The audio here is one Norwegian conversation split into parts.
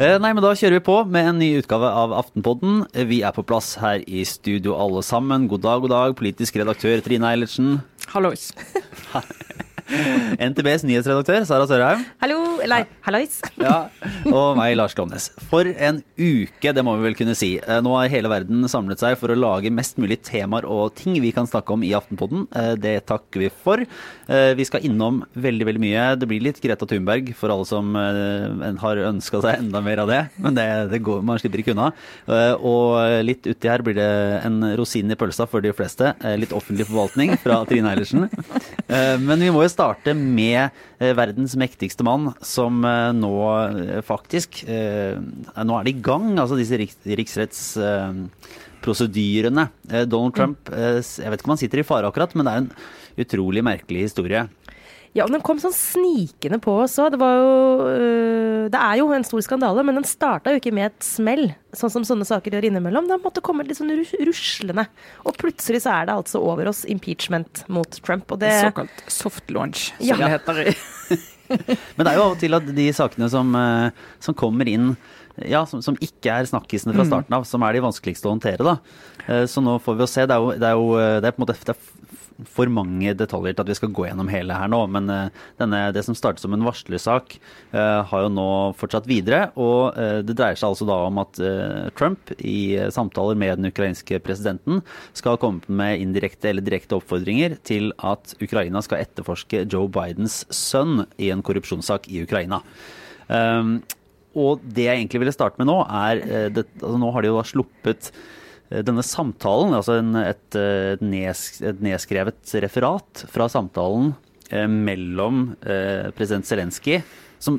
Eh, Nei, men Da kjører vi på med en ny utgave av Aftenpodden. Vi er på plass her i studio alle sammen. God dag, god dag, politisk redaktør Trine Eilertsen. Hallois. NTBs nyhetsredaktør Sara Sørheim. Hallo, eller hallois. Ja, og meg, Lars Glomnes. For en uke, det må vi vel kunne si. Eh, Nå har hele verden samlet seg for å lage mest mulig temaer og ting vi kan snakke om i Aftenpodden. Eh, Det takker vi for. Eh, Vi skal innom veldig, veldig mye. Det blir litt Greta Thunberg for alle som har ønska seg enda mer av det. Men det, det går, man slipper ikke unna. Og litt uti her blir det en rosin i pølsa for de fleste. Litt offentlig forvaltning fra Trine Eilertsen. Men vi må jo starte med eh, verdens mektigste mann, som eh, nå eh, faktisk eh, Nå er det i gang, altså disse riks, riksrettsprosedyrene. Donald Trump eh, Jeg vet ikke om han sitter i fare akkurat, men det er en utrolig merkelig historie. Ja, og den kom sånn snikende på oss òg. Det var jo øh, Det er jo en stor skandale, men den starta jo ikke med et smell, sånn som sånne saker gjør innimellom. Den måtte komme litt sånn ruslende. Og plutselig så er det altså over oss impeachment mot Trump. Og det Såkalt soft launch, som Ja. det heter. Men det er jo av og til at de sakene som, eh, som kommer inn ja, som, som ikke er snakkisene fra starten av, som er de vanskeligste å håndtere. da. Eh, Så nå får vi jo se. Det er jo, det er jo eh, det er på en måte for mange detaljer til at vi skal gå gjennom hele her nå. Men eh, denne, det som startet som en varslersak, eh, har jo nå fortsatt videre. Og eh, det dreier seg altså da om at Trump i samtaler med den ukrainske presidenten skal ha kommet med indirekte eller direkte oppfordringer til at Ukraina skal etterforske Joe Bidens sønn i en korrupsjonssak i Ukraina. Um, og det jeg egentlig ville starte med nå, er det, altså Nå har de jo da sluppet denne samtalen, altså en, et, eh, et, nes, et nedskrevet referat fra samtalen eh, mellom eh, president Zelenskyj, som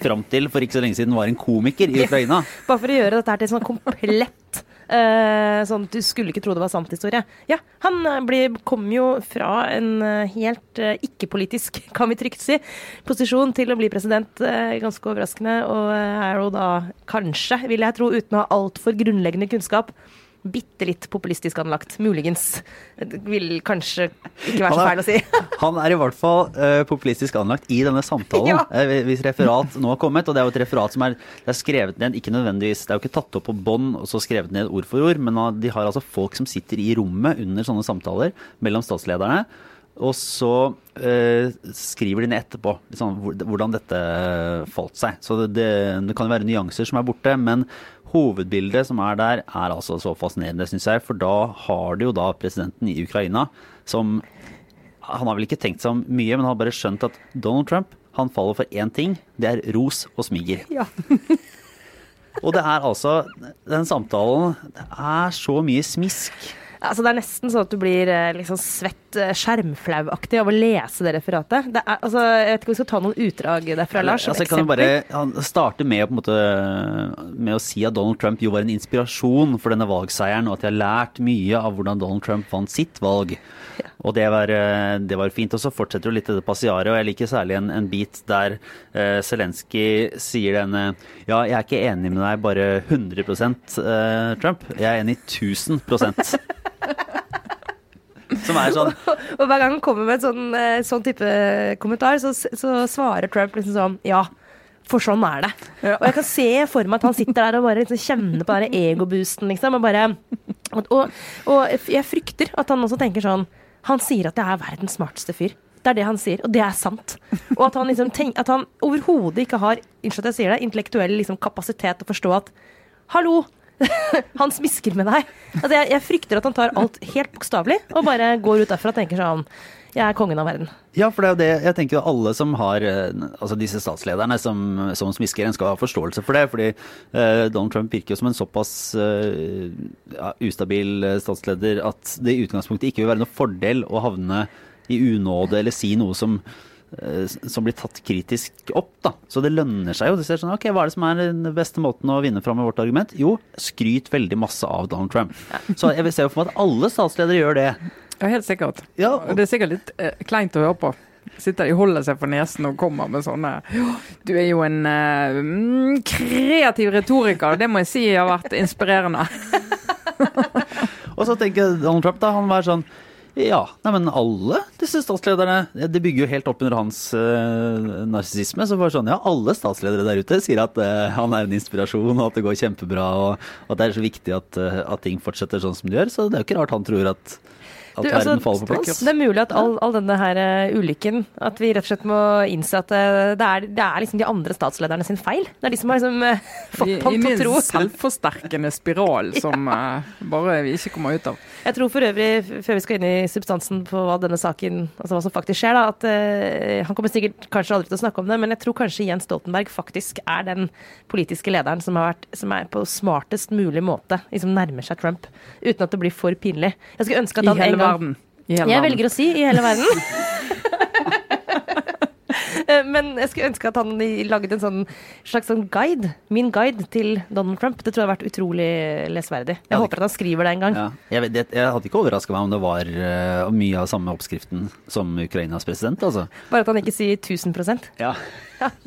fram til for ikke så lenge siden var en komiker i Ukraina. Bare for å gjøre dette her til sånn komplett eh, sånn at du skulle ikke tro det var sant-historie. Ja, han eh, kom jo fra en eh, helt eh, ikke-politisk, kan vi trygt si, posisjon til å bli president. eh, ganske overraskende. Og eh, er jo da kanskje, vil jeg tro, uten å ha altfor grunnleggende kunnskap, bitte litt populistisk anlagt. Muligens. Det vil kanskje ikke være så feil å si. Han er i hvert fall uh, populistisk anlagt i denne samtalen. Ja. uh, hvis referat nå har kommet, og det er jo et referat som er, det er skrevet ned, ikke nødvendigvis, det er jo ikke tatt opp på bånd og så skrevet ned ord for ord, men de har altså folk som sitter i rommet under sånne samtaler mellom statslederne. Og så eh, skriver de ned etterpå liksom, hvordan dette falt seg. Så det, det, det kan jo være nyanser som er borte, men hovedbildet som er der, er altså så fascinerende, syns jeg. For da har du jo da presidenten i Ukraina som Han har vel ikke tenkt seg om mye, men han har bare skjønt at Donald Trump han faller for én ting. Det er ros og smiger. Ja. Og det er altså Den samtalen Det er så mye smisk. Altså, det er nesten sånn at du blir eh, liksom svett, eh, skjermflauaktig av å lese det referatet. Det er, altså, jeg vet ikke om vi skal ta noen utdrag derfra, Lars. Altså, kan bare, han starter med, måte, med å si at Donald Trump jo var en inspirasjon for denne valgseieren, og at de har lært mye av hvordan Donald Trump vant sitt valg. Og det var, eh, det var fint. Og så fortsetter jo litt det passiaret, og jeg liker særlig en, en bit der uh, Zelenskyj sier denne Ja, jeg er ikke enig med deg bare 100 uh, Trump. Jeg er enig 1000% Som er sånn Og hver gang han kommer med en sånn, eh, sånn type kommentar, så, så svarer Trump liksom sånn Ja, for sånn er det. Ja. Og jeg kan se for meg at han sitter der og bare liksom kjenner på den egoboosten, liksom. Og bare og, og, og jeg frykter at han også tenker sånn Han sier at jeg er verdens smarteste fyr. Det er det han sier, og det er sant. Og at han, liksom han overhodet ikke har at jeg sier det, intellektuell liksom, kapasitet til å forstå at Hallo! han smisker med deg. Altså, jeg, jeg frykter at han tar alt helt bokstavelig og bare går ut derfra og tenker sånn Jeg er kongen av verden. Ja, for det er jo det jeg tenker alle som har eh, Altså disse statslederne som, som smisker, en skal ha forståelse for det. Fordi eh, Donald Trump virker jo som en såpass eh, ja, ustabil eh, statsleder at det i utgangspunktet ikke vil være noe fordel å havne i unåde eller si noe som eh, som blir tatt kritisk opp. da. Så det lønner seg jo. Det ser sånn, ok, Hva er det som er den beste måten å vinne fram med vårt argument? Jo, skryt veldig masse av Donald Trump. Så jeg vil se for meg at alle statsledere gjør det. Ja, helt sikkert. Ja, Og det er sikkert litt eh, kleint å høre på. Sitter de holder seg for nesen og kommer med sånne Du er jo en eh, mm, kreativ retoriker. Det må jeg si har vært inspirerende. Og så tenker Donald Trump da, han var sånn Ja, nei, men alle disse statslederne Det bygger jo helt opp under hans uh, narsissisme. Så bare sånn, ja, alle statsledere der ute sier at uh, han er en inspirasjon, og at det går kjempebra, og, og at det er så viktig at, uh, at ting fortsetter sånn som det gjør. Så det er jo ikke rart han tror at at Du, verden altså, faller på plass. Det er mulig at all, all denne her eh, ulykken At vi rett og slett må innse at eh, det er, det er liksom de andre statslederne sin feil. Det er de som har liksom eh, fått ham til å tro. en selvforsterkende spiral som bare vi ikke kommer ut av. Jeg tror for øvrig, før vi skal inn i substansen på hva denne saken, altså hva som faktisk skjer, da, at uh, han kommer sikkert kanskje aldri til å snakke om det, men jeg tror kanskje Jens Stoltenberg faktisk er den politiske lederen som, har vært, som er på smartest mulig måte liksom nærmer seg Trump, uten at det blir for pinlig. Jeg skulle ønske at I han hele en gang verden. I hele Jeg verden. velger å si i hele verden. Eh, Men jeg skulle ønske at han laget en sånn slags sånn guide, min guide til Donald Trump. Det tror jeg har vært utrolig lesverdig. Jeg jeg håper håper at han skriver det en gang. Ja, jeg, vet, det- jeg hadde ikke overraska meg om det var uh, mye av samme oppskriften som Ukrainas president, altså. Bare at han ikke sier 1000% Ja.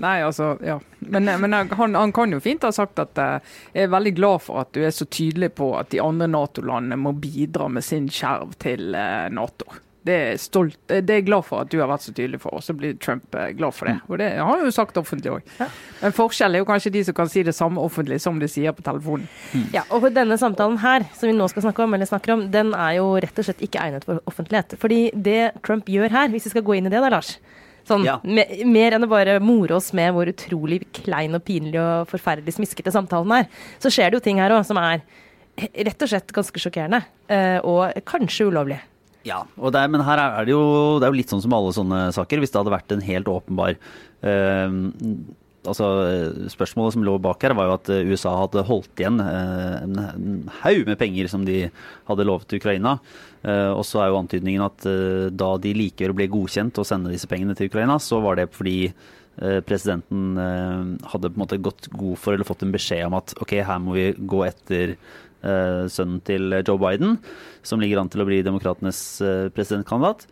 Nei, altså, ja. Men, men han, han kan jo fint ha sagt at eh, jeg er veldig glad for at du er så tydelig på at de andre Nato-landene må bidra med sin skjerv til eh, Nato. Det er, stolt, det er jeg glad for at du har vært så tydelig for, og så blir Trump eh, glad for det. Og det har han jo sagt offentlig òg. Ja. Men forskjellen er jo kanskje de som kan si det samme offentlig som de sier på telefonen. Ja, og denne samtalen her, som vi nå skal snakke om, eller snakker om, den er jo rett og slett ikke egnet for offentlighet. Fordi det Trump gjør her, hvis vi skal gå inn i det da, Lars Sånn, Ja. me, Mer enn å bare more oss med hvor utrolig klein og pinlig og forferdelig smiskete samtalen er, så skjer det jo ting her òg som er rett og slett ganske sjokkerende. eh, Og kanskje ulovlig. Ja, og det er, men her er det, jo, det er jo litt sånn som alle sånne saker. Hvis det hadde vært en helt åpenbar eh, altså Spørsmålet som lå bak her, var jo at USA hadde holdt igjen eh, en, haug med penger som de hadde lovet til Ukraina. Eh, og så er jo antydningen at eh, da de likevel ble godkjent å sende disse pengene til Ukraina, så var det fordi eh, presidenten eh, hadde på en måte gått god for eller fått en beskjed om at ok, her må vi gå etter sønnen til Joe Biden, som ligger an til å bli demokratenes eh, presidentkandidat.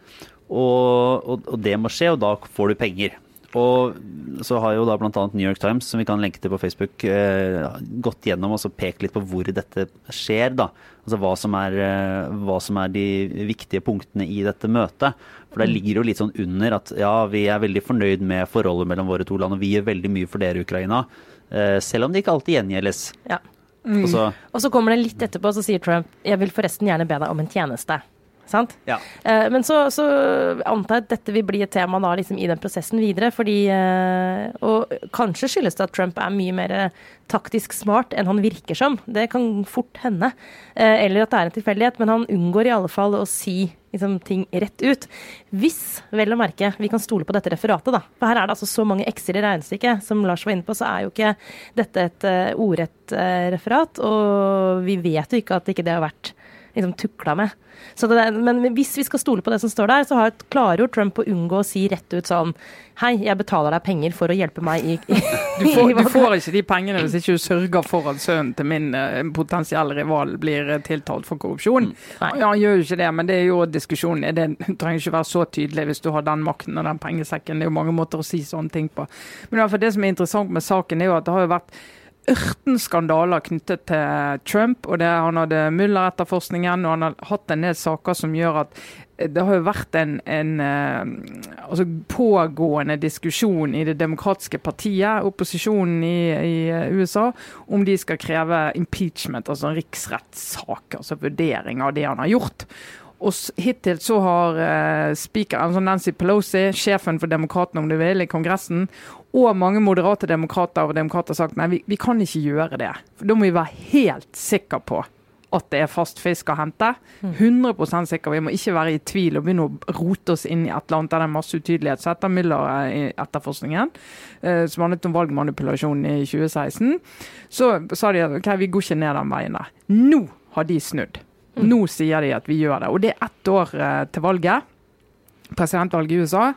Og, og, og det må skje, og da får du penger. Og så har jo da bl.a. New York Times, som vi kan lenke til på Facebook, eh, gått gjennom og så pekt litt på hvor dette skjer. da. Altså hva som, er, eh, hva som er de viktige punktene i dette møtet. For det ligger jo litt sånn under at ja, vi er veldig fornøyd med forholdet mellom våre to land, og vi gjør veldig mye for dere, Ukraina. Eh, selv om det ikke alltid gjengjeldes. Ja. Og så, Og så kommer det litt etterpå, så sier Trump jeg vil forresten gjerne be deg om en tjeneste. Sant? ja. Eh, Men så, så antar jeg at dette vil bli et tema da, liksom, i den prosessen videre. fordi, eh, Og kanskje skyldes det at Trump er mye mer taktisk smart enn han virker som. Det kan fort hende. Eh, Eller at det er en tilfeldighet, men han unngår i alle fall å si liksom, ting rett ut. Hvis, vel å merke, vi kan stole på dette referatet, da. For her er det altså så mange x-er i regnestykket. Som Lars var inne på, så er jo ikke dette et uh, ordrett uh, referat. Og vi vet jo ikke at ikke det har vært liksom tukla med. Så det, men hvis vi skal stole på det som står der, så har, klarer Trump å unngå å si rett ut sånn Hei, jeg betaler deg penger for å hjelpe meg i, i Du får, du får ikke de pengene hvis ikke du sørger for at sønnen til min eh, potensielle rival blir eh, tiltalt for korrupsjon. Nei. Ja, han gjør jo ikke det, men det er jo diskusjonen. Det trenger ikke være så tydelig hvis du har den makten og den pengesekken. Det er jo mange måter å si sånne ting på. Men i hvert fall det som er interessant med saken, er jo at det har jo vært ørten skandaler knyttet til Trump. og det, Han hadde Muller-etterforskningen, og han har hatt en del saker som gjør at eh, det har jo vært en, en eh, altså pågående diskusjon i Det demokratiske partiet, opposisjonen i, i eh, USA, om de skal kreve impeachment, altså en riksrettssak, altså vurdering av det han har gjort. Og hittil så har eh, speaker, altså Nancy Pelosi, sjefen for demokratene om du vil, i Kongressen, og mange moderate demokrater og demokrater sagt nei, vi, vi kan ikke gjøre det. For Da må vi være helt sikre på at det er fast fisk å hente. 100 sikre. Vi må ikke være i tvil og begynne å rote oss inn i et eller annet der det er masse utydelighet. Så etter Müller-etterforskningen, eh, som handlet om valgmanipulasjon i 2016, så sa de at ok, vi går ikke ned den veien der. Nå har de snudd. Nå sier de at vi gjør det. Og det er ett år eh, til valget. Presidentvalget i USA.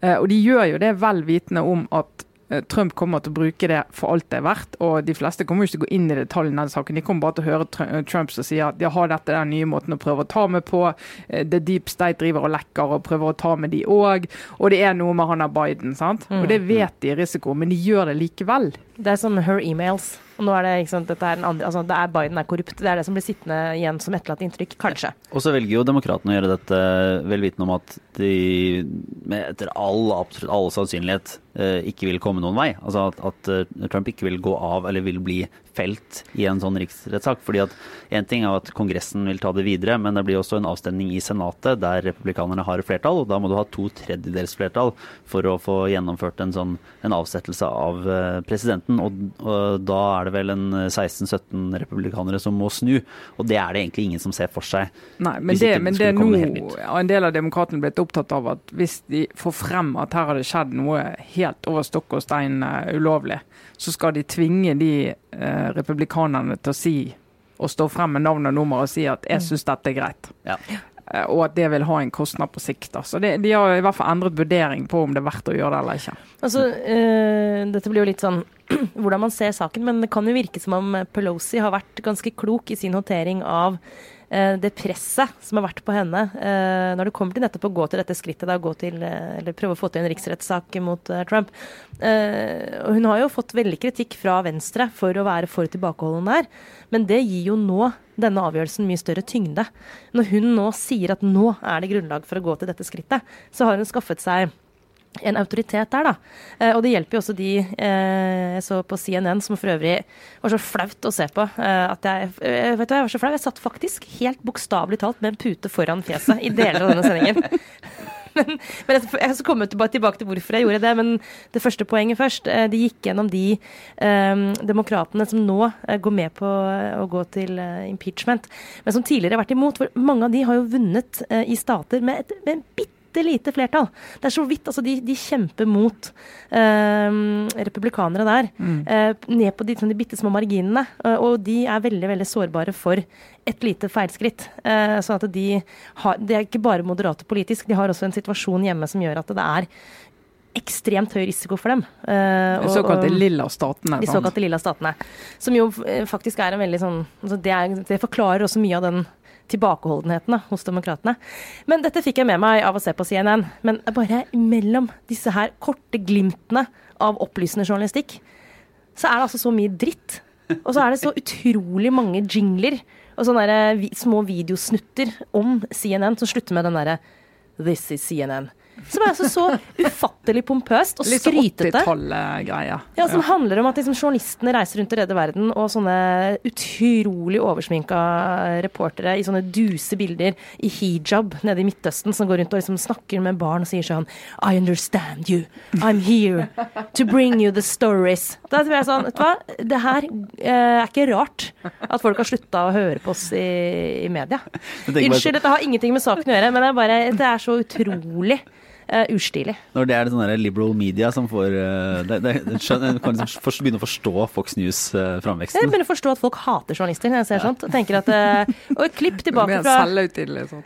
Eh, og de gjør jo det vel vitende om at eh, Trump kommer til å bruke det for alt det er verdt. Og de fleste kommer jo ikke til å gå inn i detaljene i den saken. De kommer bare til å høre Trump som sier at de har dette er den nye måten å prøve å ta med på. The Deep State driver og lekker og prøver å ta med de òg. Og det er noe med han er Biden, sant. Og det vet de er risiko, men de gjør det likevel. Det er som her emails. Og nå er det ikke sant, dette er, andre, altså, det er Biden er korrupt. Det er det som blir sittende igjen som etterlatt inntrykk, kanskje. Og så velger jo demokratene å gjøre dette vel vitende om at de etter all, absolutt all sannsynlighet eh, ikke vil komme noen vei. Altså at, at, eh, Trump ikke vil gå av eller vil bli felt i en sånn riksrettssak. fordi at En ting er at Kongressen vil ta det videre, men det blir også en avstemning i Senatet der republikanerne har flertall. og Da må du ha to tredjedels flertall for å få gjennomført en sånn en avsettelse av eh, presidenten. Og, og da er det vel en 16-17 republikanere som må snu. Og det er det egentlig ingen som ser for seg. Nei, men det, men det er nå en del av demokratene blitt opptatt av at hvis de får frem at her har det skjedd noe helt over stokk og stein uh, ulovlig, så skal de tvinge de uh, republikanerne til å si og stå frem med navn og nummer og si at 'jeg syns dette er greit'. Ja. Uh, og at det vil ha en kostnad på sikt. Så det, De har i hvert fall endret vurdering på om det er verdt å gjøre det eller ikke. Altså, dette blir jo litt sånn hvordan man ser saken, men det kan jo virke som om Pelosi har vært ganske klok i sin håndtering av Eh, det presset som har vært på henne eh, når det kommer til nettopp å gå til dette skrittet, da, til, eh, eller prøve å få til en riksrettssak mot Trump. Hun har jo fått veldig kritikk fra Venstre for å være for tilbakeholden der, men det gir jo nå denne avgjørelsen mye større tyngde. Når hun nå sier at nå er det grunnlag for å gå til dette skrittet, så har hun skaffet seg en autoritet der, da. Eh, og det hjelper jo også de eh, jeg så på CNN, som for øvrig var så flaut å se på. Eh, at jeg, vet du, hva, jeg var så flau. Jeg satt faktisk helt bokstavelig talt med en pute foran fjeset i deler av denne sendingen. men, men jeg, skal komme tilbake, til hvorfor jeg gjorde det. Men det første poenget først. De gikk gjennom de um, demokratene som nå går med på å gå til impeachment, men som tidligere har vært imot. For mange av de har jo vunnet i stater med, et, med en bitte bitte lite flertall. Det er så vidt. Altså, de, de kjemper mot eh, republikanere der. Mm. Eh, ned på de, sånn, de bitte små marginene. Eh, og de er veldig, veldig sårbare for et lite feilskritt. Eh, sånn at de har De er ikke bare moderate politisk, de har også en situasjon hjemme som gjør at det er ekstremt høy risiko for dem. Uh, de såkalte lilla statene. De såkalte lilla statene. Som jo eh, faktisk er en veldig sånn altså det, er, det, forklarer også mye av den tilbakeholdenheten hos demokratene. Men dette fikk jeg med meg av å se på CNN. Men bare mellom disse her korte glimtene av opplysende journalistikk, så er det altså så mye dritt. Og så er det så utrolig mange jingler og sånne der, små videosnutter om CNN som slutter med den derre This is CNN. Som er altså så ufattelig pompøst og skrytete. Litt 80-tallet-greia. Ja, som ja. handler om at liksom, journalistene reiser rundt og redder verden, og sånne utrolig oversminka reportere i sånne duse bilder i hijab nede i Midtøsten som går rundt og liksom snakker med barn og sier sånn I understand you. I'm here to bring you the stories. Da tror jeg sånn, vet du hva, det her eh, er ikke rart at folk har slutta å høre på oss i, i media. Unnskyld, dette har ingenting med saken å gjøre, men det er, bare, det er så utrolig uh, ustilig. Når det er sånn liberal media som får uh, det, det, skjønner, kan liksom begynne å forstå Fox News-framveksten? Uh, jeg begynner å forstå at folk hater journalister når jeg ser ja. sånt. Og tenker at uh, Og et klipp tilbake fra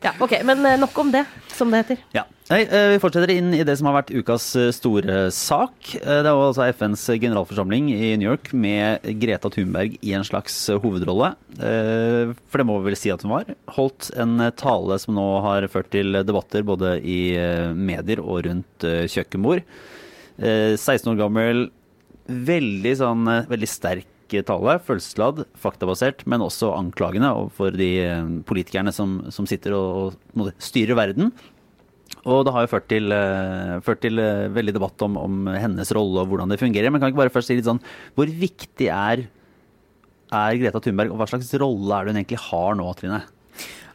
Ja, ok, Men nok om det, som det heter. Ja. Nei, Vi fortsetter inn i det som har vært ukas store sak. Det var altså FNs generalforsamling i New York med Greta Thunberg i en slags hovedrolle. For det må vi vel si at hun var. Holdt en tale som nå har ført til debatter både i medier og rundt kjøkkenbord. Uh, 16 år gammel, veldig sånn veldig sterk tale, følelsesladd, faktabasert, men også anklagende overfor de politikerne som, som sitter og, og, styrer verden. Og det har jo ført til, ført til veldig debatt om, om, hennes rolle og hvordan det fungerer. Men kan ikke bare først si litt sånn Hvor viktig er, er Greta Thunberg, og hva slags rolle er det hun egentlig har nå, Trine?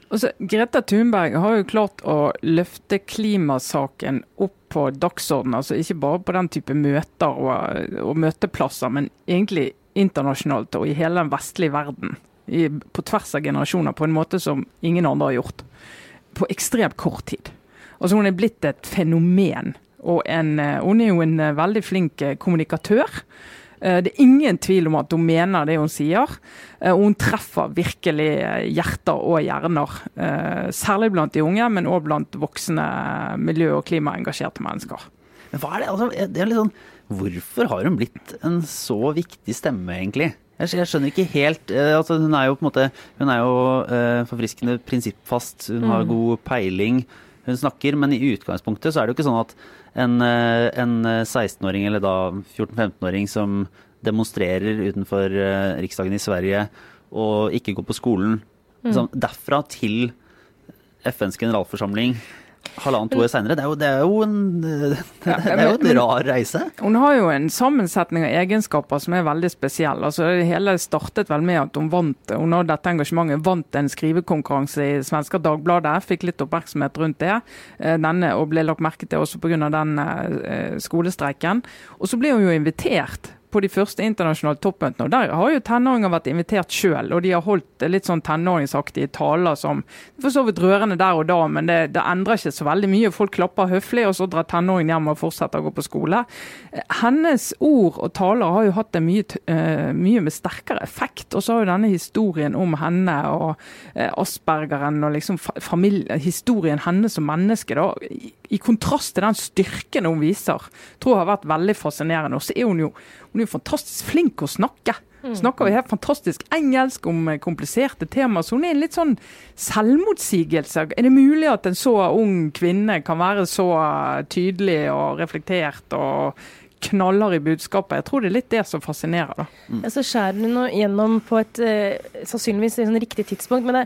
Altså, Greta Thunberg har jo klart å løfte klimasaken opp på dagsordenen. Altså ikke bare på den type møter og, og møteplasser, men egentlig internasjonalt og i hele den vestlige verden. I, på tvers av generasjoner, på en måte som ingen andre har gjort. På ekstremt kort tid. Altså Hun er blitt et fenomen. Og en, eh, hun er jo en eh, veldig flink eh, kommunikatør. Det er ingen tvil om at hun mener det hun sier. Og hun treffer virkelig hjerter og hjerner. Særlig blant de unge, men òg blant voksne miljø- og klimaengasjerte mennesker. Men hva er det, altså, det er litt sånn, Hvorfor har hun blitt en så viktig stemme, egentlig? Jeg skjønner ikke helt altså Hun er jo på en måte Hun er jo forfriskende prinsippfast. Hun har mm. god peiling. Hun snakker, men i utgangspunktet så er det jo ikke sånn at en, eh, en 16-åring, eller da 14-15-åring, som demonstrerer utenfor uh, Riksdagen i Sverige og ikke går på skolen. Mm. Derfra til FNs generalforsamling halvannet år seinere. Det, det, er jo en, det, er jo en rar reise. Hun har jo en sammensetning av egenskaper som er veldig spesiell. Altså, det hele startet vel med at hun vant hun hadde dette engasjementet, vant en skrivekonkurranse i Svenska Dagbladet. Fikk litt oppmerksomhet rundt det. Eh, denne, og ble lagt merke til også pga. den eh, skolestreiken. Og så ble hun jo invitert på de første internasjonale toppmøtene. og Der har jo tenåringer vært invitert sjøl, og de har holdt litt sånn tenåringsaktige taler som for så vidt rørende der og da, men det, det endrer ikke så veldig mye. Folk klapper høflig, og så drar tenåringen hjem og fortsetter å gå på skole. Hennes ord og taler har jo hatt en mye, uh, mye med sterkere effekt. Og så har jo denne historien om henne og uh, aspergeren og liksom familie, historien hennes som menneske, da, i, i kontrast til den styrken hun viser, tror jeg har vært veldig fascinerende. Og så er hun jo hun er jo fantastisk flink å snakke. Mm. Snakker jo helt fantastisk engelsk om eh, kompliserte temaer. Så hun er en litt sånn selvmotsigelse. Er det mulig at en så ung kvinne kan være så tydelig og reflektert og knaller i budskapet. Jeg tror det er litt det som fascinerer. da. Mm. Ja, så skjærer hun gjennom på et uh, sannsynligvis sånn riktig tidspunkt. men det,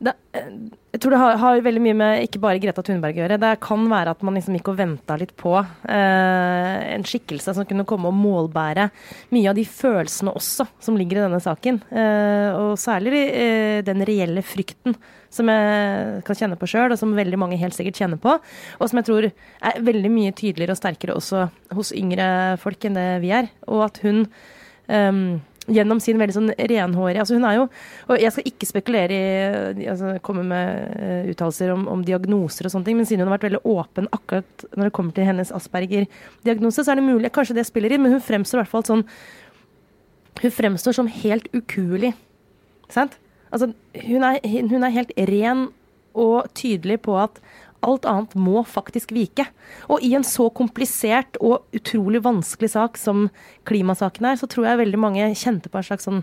det, jeg tror det har, har, veldig mye med ikke bare Greta Thunberg å gjøre. Det kan være at man liksom gikk og venta litt på eh, en skikkelse som kunne komme og målbære mye av de følelsene også som ligger i denne saken. Eh, og særlig eh, den reelle frykten som jeg kan kjenne på sjøl, og som veldig mange helt sikkert kjenner på. Og som jeg tror er veldig mye tydeligere og sterkere også hos yngre folk enn det vi er. Og at hun um, gjennom sin veldig sånn renhårige altså Hun er jo Og jeg skal ikke spekulere i altså komme med uh, uttalelser om, om, diagnoser og sånne ting, men siden hun har vært veldig åpen akkurat når det kommer til hennes Asperger-diagnose, så er det mulig Kanskje det spiller inn, men hun fremstår i hvert fall sånn Hun fremstår som helt ukuelig. Sant? Altså, hun er, hun er helt ren og tydelig på at alt annet må faktisk vike. Og i en så komplisert og utrolig vanskelig sak som klimasaken er, så tror jeg veldig mange kjente på en slags sånn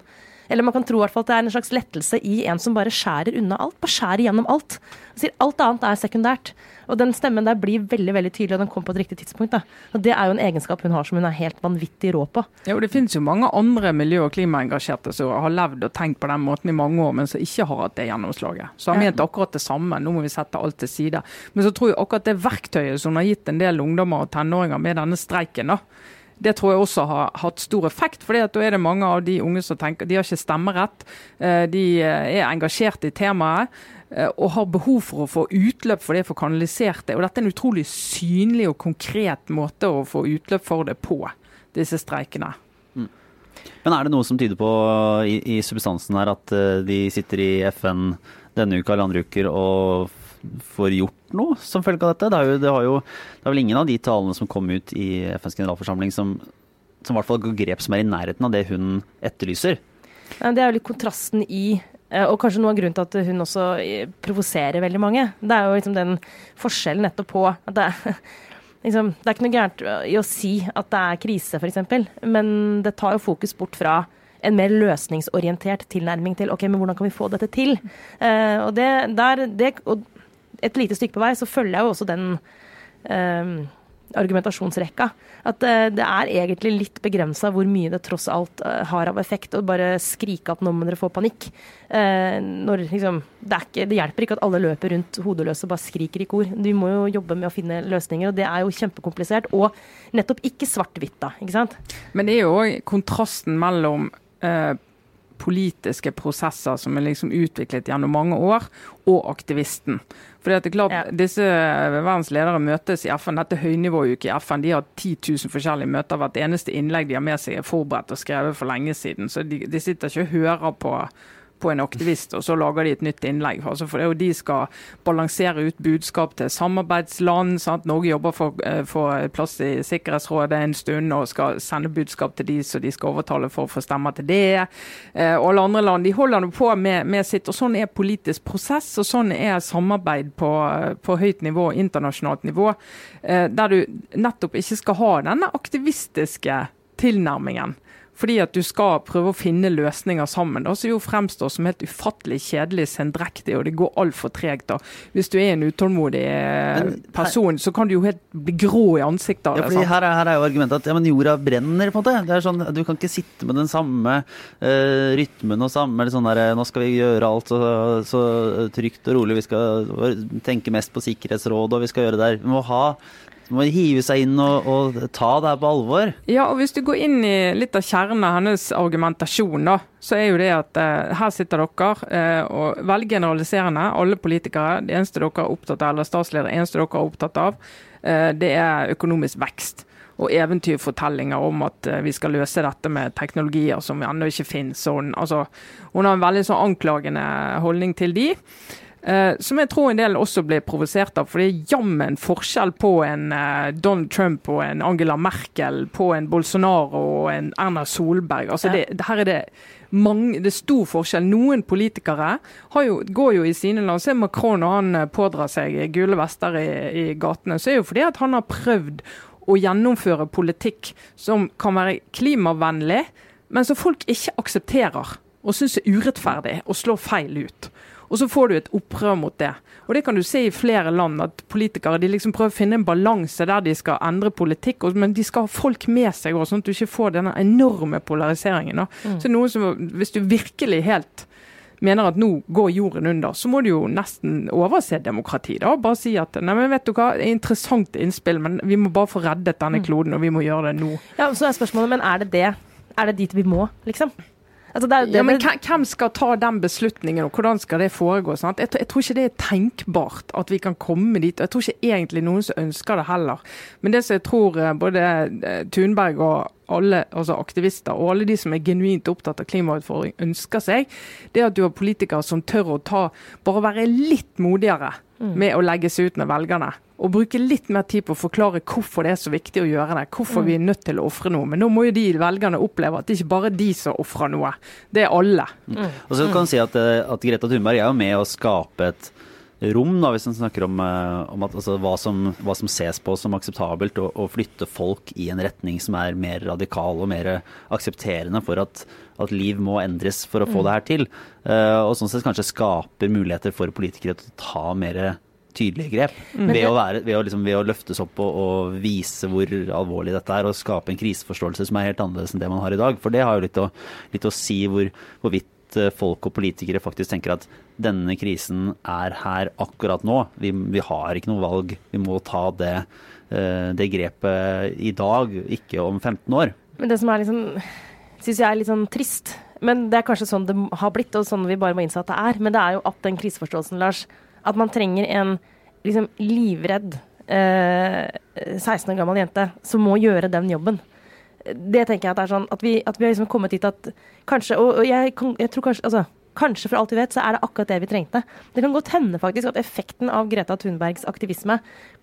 eller man kan tro at det er en slags lettelse i en som bare skjærer unna alt. Bare skjærer gjennom alt. sier alt annet er sekundært. Og den stemmen der blir veldig veldig tydelig, og den kom på et riktig tidspunkt. Da. Og Det er jo en egenskap hun har som hun er helt vanvittig rå på. Ja, og Det finnes jo mange andre miljø- og klimaengasjerte som har levd og tenkt på den måten i mange år, men som ikke har hatt det gjennomslaget. Så har ment akkurat det samme. Nå må vi sette alt til side. Men så tror jeg akkurat det verktøyet som har gitt en del ungdommer og tenåringer med denne streiken, da, det tror jeg også har hatt stor effekt. for da er det mange av de unge som tenker de har ikke stemmerett. Eh, de eh, er engasjert i temaet eh, og har behov for å få utløp for det, for kanalisert det. Og dette er en utrolig synlig og konkret måte å få utløp for det på, disse streikene. Mm. Men er det noe som tyder på i, i substansen her at de sitter i FN denne uka eller andre uker og får gjort noe som følge av dette? Det er, jo, det, jo, det er vel ingen av de talene som kom ut i FNs generalforsamling som, som i hvert fall går grep som er i nærheten av det hun etterlyser. Det er jo litt kontrasten i eh, og kanskje noe av grunnen til at hun også eh, provoserer veldig mange. Det er jo liksom den forskjellen nettopp på at det er, liksom, det er ikke noe gærent i å si at det er krise, f.eks., men det tar jo fokus bort fra en mer løsningsorientert tilnærming til ok, men hvordan kan vi få dette til. Uh, og det, der, det, og et lite stykke på vei så følger jeg jo også den um, argumentasjonsrekka. At uh, det er egentlig litt begrensa hvor mye det tross alt uh, har av effekt å bare skrike at nå må dere få panikk. Uh, når, liksom, det, ikke, det, hjelper ikke at alle løper rundt hodeløse og bare skriker i kor. Du må jo jobbe med å finne løsninger, og det er jo kjempekomplisert. Og nettopp ikke svart-hvitt, da. ikke sant? Men det er jo òg kontrasten mellom politiske prosesser som er liksom utviklet gjennom mange år, og aktivisten. Fordi at det er klart, ja. Disse verdens ledere møtes i FN. Dette høynivåuke i FN. De har 10 000 forskjellige møter. Hvert eneste innlegg de har med seg er forberedt og skrevet for lenge siden. Så de, de sitter ikke og hører på på en aktivist, og så lager de et nytt innlegg. Altså for det og De skal balansere ut budskap til samarbeidsland. Sant? Norge jobber for, eh, for plass i Sikkerhetsrådet en stund og skal sende budskap til de så de skal overtale for å få stemmer til det. Eh, og alle andre land de holder på med, med, sitt. og Sånn er politisk prosess, og sånn er samarbeid på, på høyt nivå, internasjonalt nivå. Eh, der du nettopp ikke skal ha denne aktivistiske tilnærmingen. Fordi at du skal prøve å finne løsninger sammen, da, som jo fremstår som helt ufattelig kjedelig, sendrektig, og det går altfor tregt. da. Hvis du er en utålmodig eh, Men person, så kan du jo helt bli grå i ansiktet av Ja, det. her er, her er jo argumentet at ja, men jorda brenner, på en måte. Det er sånn, Du kan ikke sitte med den samme uh, rytmen og samme eller sånn der, Nå skal vi gjøre alt så, så trygt og rolig. Vi skal tenke mest på Sikkerhetsrådet, og vi skal gjøre det der. Vi må ha må hive seg inn og, og ta det her på alvor. Ja, og Hvis du går inn i litt av kjernen av hennes argumentasjon, da, så er jo det at eh, her sitter dere eh, og veldig generaliserende, alle politikere. Det eneste dere er opptatt av, eller statsledere, det eneste dere er opptatt av, eh, det er økonomisk vekst. Og eventyrfortellinger om at eh, vi skal løse dette med teknologier som ennå ikke finnes. Og Hun, altså, hun har en veldig sånn anklagende holdning til de. Eh, som jeg tror en del også blir provosert av. For det er jammen forskjell på en eh, Donald Trump og en Angela Merkel, på en Bolsonaro og en Erna Solberg. Altså det, her er det mange, det er stor forskjell. Noen politikere har jo, går jo i sine land. Se Macron når han eh, pådrar seg gule vester i, i gatene. Så er det jo fordi at han har prøvd å gjennomføre politikk som kan være klimavennlig, men som folk ikke aksepterer og syns er urettferdig og slår feil ut. Og så får du et opprør mot det. Og Det kan du se i flere land, at politikere de liksom prøver å finne en balanse der de skal endre politikk, men de skal ha folk med seg òg, sånn at du ikke får denne enorme polariseringen. Mm. Så noe som, Hvis du virkelig helt mener at nå går jorden under, så må du jo nesten overse demokrati. da, Bare si at nei, men vet du hva, er interessant innspill, men vi må bare få reddet denne kloden, og vi må gjøre det nå. Ja, Så er spørsmålet, men er det det? Er det dit vi må, liksom? Altså, det det, Ja, men hvem- skal ta den beslutningen, og hvordan skal det foregå? Jeg, tror- jeg tror ikke det er tenkbart at vi kan komme dit. og Jeg tror ikke egentlig noen som ønsker det heller. Men det som jeg tror eh, både eh, Thunberg og alle altså aktivister og alle de som er genuint opptatt av klimautfordring, ønsker seg, det er at du har politikere som tør å ta, bare være litt modigere med å legge seg ut med velgerne. Og bruke litt mer tid på å forklare hvorfor det er så viktig å gjøre det. Hvorfor vi er nødt til å ofre noe. Men nå må jo de velgerne oppleve at det ikke bare er de som ofrer noe, det er alle. Og så kan man si at, eh, at Greta Thunberg er jo med å skape et rom, da, hvis man snakker om, eh, om at, altså, hva, som, hva som ses på som akseptabelt, og, og flytte folk i en retning som er mer radikal og mer aksepterende for at, at liv må endres for å få det her til. Uh, og sånn sett kanskje skaper muligheter for politikere til å ta mer tydelige grep. Ved, å være, ved, å liksom, ved å løftes opp og, og vise hvor alvorlig dette er, og skape en kriseforståelse som er helt annerledes enn det man har i dag. For det har jo litt å, litt å si hvor, hvorvidt eh, folk og politikere faktisk tenker at denne krisen er her akkurat nå. Vi, vi har ikke noe valg. Vi må ta det, eh, det grepet i dag, ikke om 15 år. Men det som er liksom Syns jeg er litt sånn trist. Men det er kanskje sånn det har blitt, og sånn vi bare må innse at det er. Men det er jo at den kriseforståelsen, Lars, at man trenger en liksom livredd eh, 16 år gammel jente som må gjøre den jobben. Det tenker jeg at er sånn at vi, at vi har liksom kommet dit at kanskje Og, og jeg, jeg tror kanskje altså, Kanskje for alt vi vet, så er det akkurat det vi trengte. Det kan godt hende faktisk at effekten av Greta Thunbergs aktivisme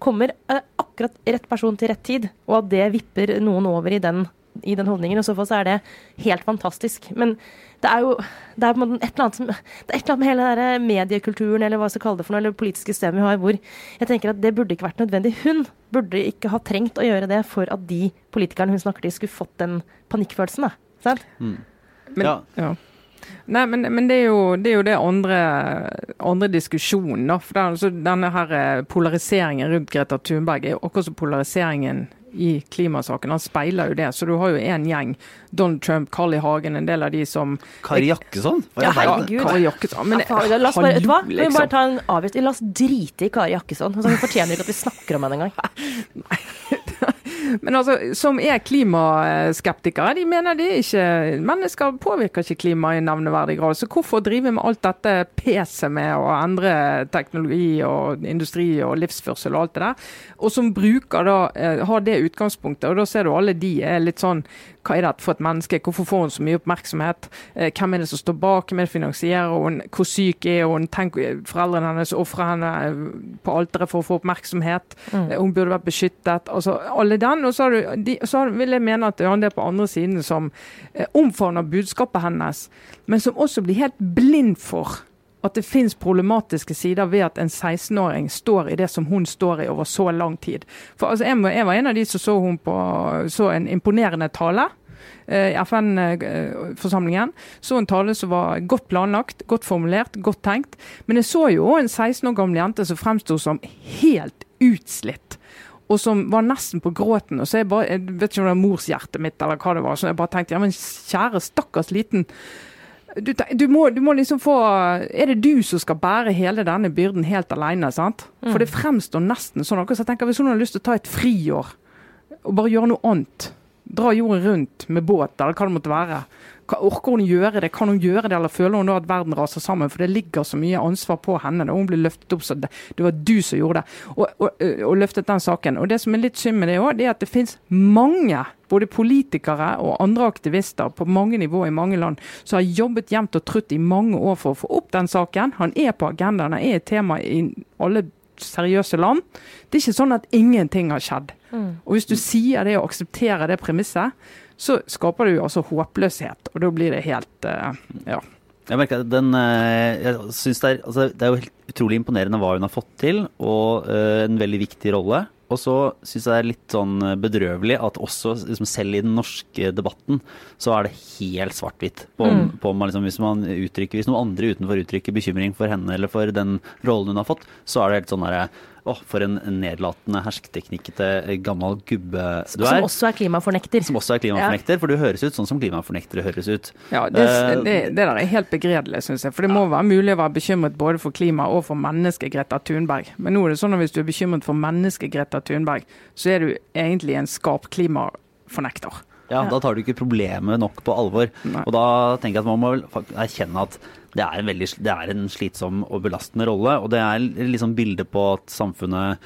kommer eh, akkurat rett person til rett tid, og at det vipper noen over i den, i den holdningen. Og så fall så er det helt fantastisk. Men det er jo det er på en måte et eller annet som, det er et eller annet med hele den mediekulturen eller hva jeg skal kalle det for noe, eller det politiske systemet vi har, hvor jeg tenker at det burde ikke vært nødvendig. Hun burde ikke ha trengt å gjøre det for at de politikerne hun snakker til, skulle fått den panikkfølelsen. da. Sant? Men, Ja. ja. Nei, men, men det er jo det, er jo det andre, andre diskusjonen. da, for det altså Denne her eh, polariseringen rundt Greta Thunberg er jo akkurat som polariseringen i klimasaken. Han speiler jo det. Så du har jo en gjeng, Donald Trump, Carl I. Hagen, en del av de som Kari Jakkesson? I Ja, herregud. Kari Jakkesson. Men Ja, la oss bare, vet du hva? Vi må bare liksom. ta en avgjørelse. La oss drite i Kari Jakkesson. Altså, hun fortjener ikke at vi snakker om henne engang. Men altså, som er klimaskeptikere, de mener de ikke mennesker påvirker ikke klimaet i nevneverdig grad. Så hvorfor drive med alt dette peset med å endre teknologi og industri og livsførsel og alt det der? Og som bruker da, eh, har det utgangspunktet, og da ser du alle de er litt sånn hva er dette for et menneske? Hvorfor får hun så mye oppmerksomhet? Eh, Hvem er det som står bak? Hvem er det finansierer hun? Hvor syk er hun? Tenk, eh, foreldrene hennes ofrer henne eh, på alteret for å få oppmerksomhet. Mm. Hun burde vært beskyttet. Altså, alle den. Og så, har du, de, så vil jeg mene at det er en del på andre siden som omfavner budskapet hennes, men som også blir helt blind for at det finnes problematiske sider ved at en 16-åring står i det som hun står i over så lang tid. For altså, jeg, jeg var en av de som så hun på så en imponerende tale. eh, i FN-forsamlingen. Så en tale som var godt planlagt, godt formulert, godt tenkt. Men jeg så jo en 16 år gammel jente som fremsto som helt utslitt og som var nesten på gråten. og så Jeg bare, jeg vet ikke om det var morshjertet mitt eller hva det var. Så jeg bare tenkte ja, men kjære stakkars liten du, du, må, du, må, liksom få Er det du som skal bære hele denne byrden helt alene? sant? For det mm. fremstår nesten sånn. Akkurat så tenker Hvis hun har lyst til å ta et friår og bare gjøre noe annet, dra jorden rundt med båt eller hva det måtte være, Orker hun gjøre det? Kan hun gjøre det, eller føler hun da at verden raser sammen? For det ligger så mye ansvar på henne. Da hun blir løftet opp så det, det var du som gjorde det, og, og, og, løftet den saken. Og Det som er litt synd med det òg, er at det finnes mange, både politikere og andre aktivister på mange nivåer i mange land, som har jobbet jevnt og trutt i mange år for å få opp den saken. Han er på agendaen, han er et tema i alle seriøse land. Det er ikke sånn at ingenting har skjedd. Mm. Og Hvis du sier det og aksepterer det premisset, så skaper jo altså håpløshet. Og da blir det helt uh, ja. Jeg merker at den, eh, jeg synes det, er, altså, det er jo helt utrolig imponerende hva hun har fått til, og uh, en veldig viktig rolle. Og så syns jeg det er litt sånn bedrøvelig at også liksom selv i den norske debatten så er det helt svart-hvitt. På, mm. liksom, hvis, man uttrykker, hvis noen andre utenfor uttrykker bekymring for henne eller for den rollen hun har fått, så er det helt sånn derre oh, for en nedlatende hersketeknikkete gammel gubbe du er. Som også er klimafornekter. Som også er klimafornekter, ja. for du høres ut sånn som klimafornektere høres ut. Ja, det, uh, det, det der er helt begredelig, syns jeg. For det må være mulig å være bekymret både for klima og for mennesket Greta Thunberg. Men nå er det sånn at hvis du er bekymret for mennesket Greta Thunberg, så er du egentlig en skarp klimafornekter. Ja, da tar du ikke problemet nok på alvor. Nei. Og da tenker jeg at man må erkjenne at det er, en veldig, det er en slitsom og belastende rolle. Og det er liksom bildet på at samfunnet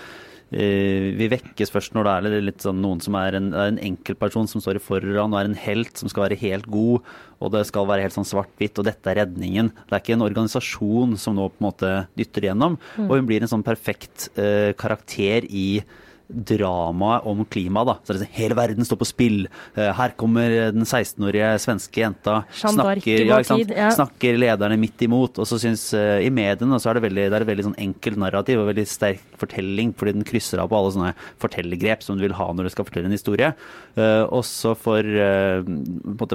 eh, vi vekkes først når det er litt sånn noen som er en, en enkeltperson som står i foran og er en helt som skal være helt god, og det skal være helt sånn svart-hvitt, og dette er redningen. Det er ikke en organisasjon som nå på en måte dytter igjennom. Mm. Og hun blir en sånn perfekt eh, karakter i dramaet om klima. da. Så det er, Hele verden står på spill. Eh, her kommer den 16-årige svenske jenta. Snakker, ja, ja. snakker, lederne midt imot. Og så syns uh, I mediene så er det, veldig, det er et veldig sånn enkelt narrativ og veldig sterk fortelling, fordi den krysser av på alle sånne fortellergrep som du vil ha når du skal fortelle en historie. Uh, også for, uh,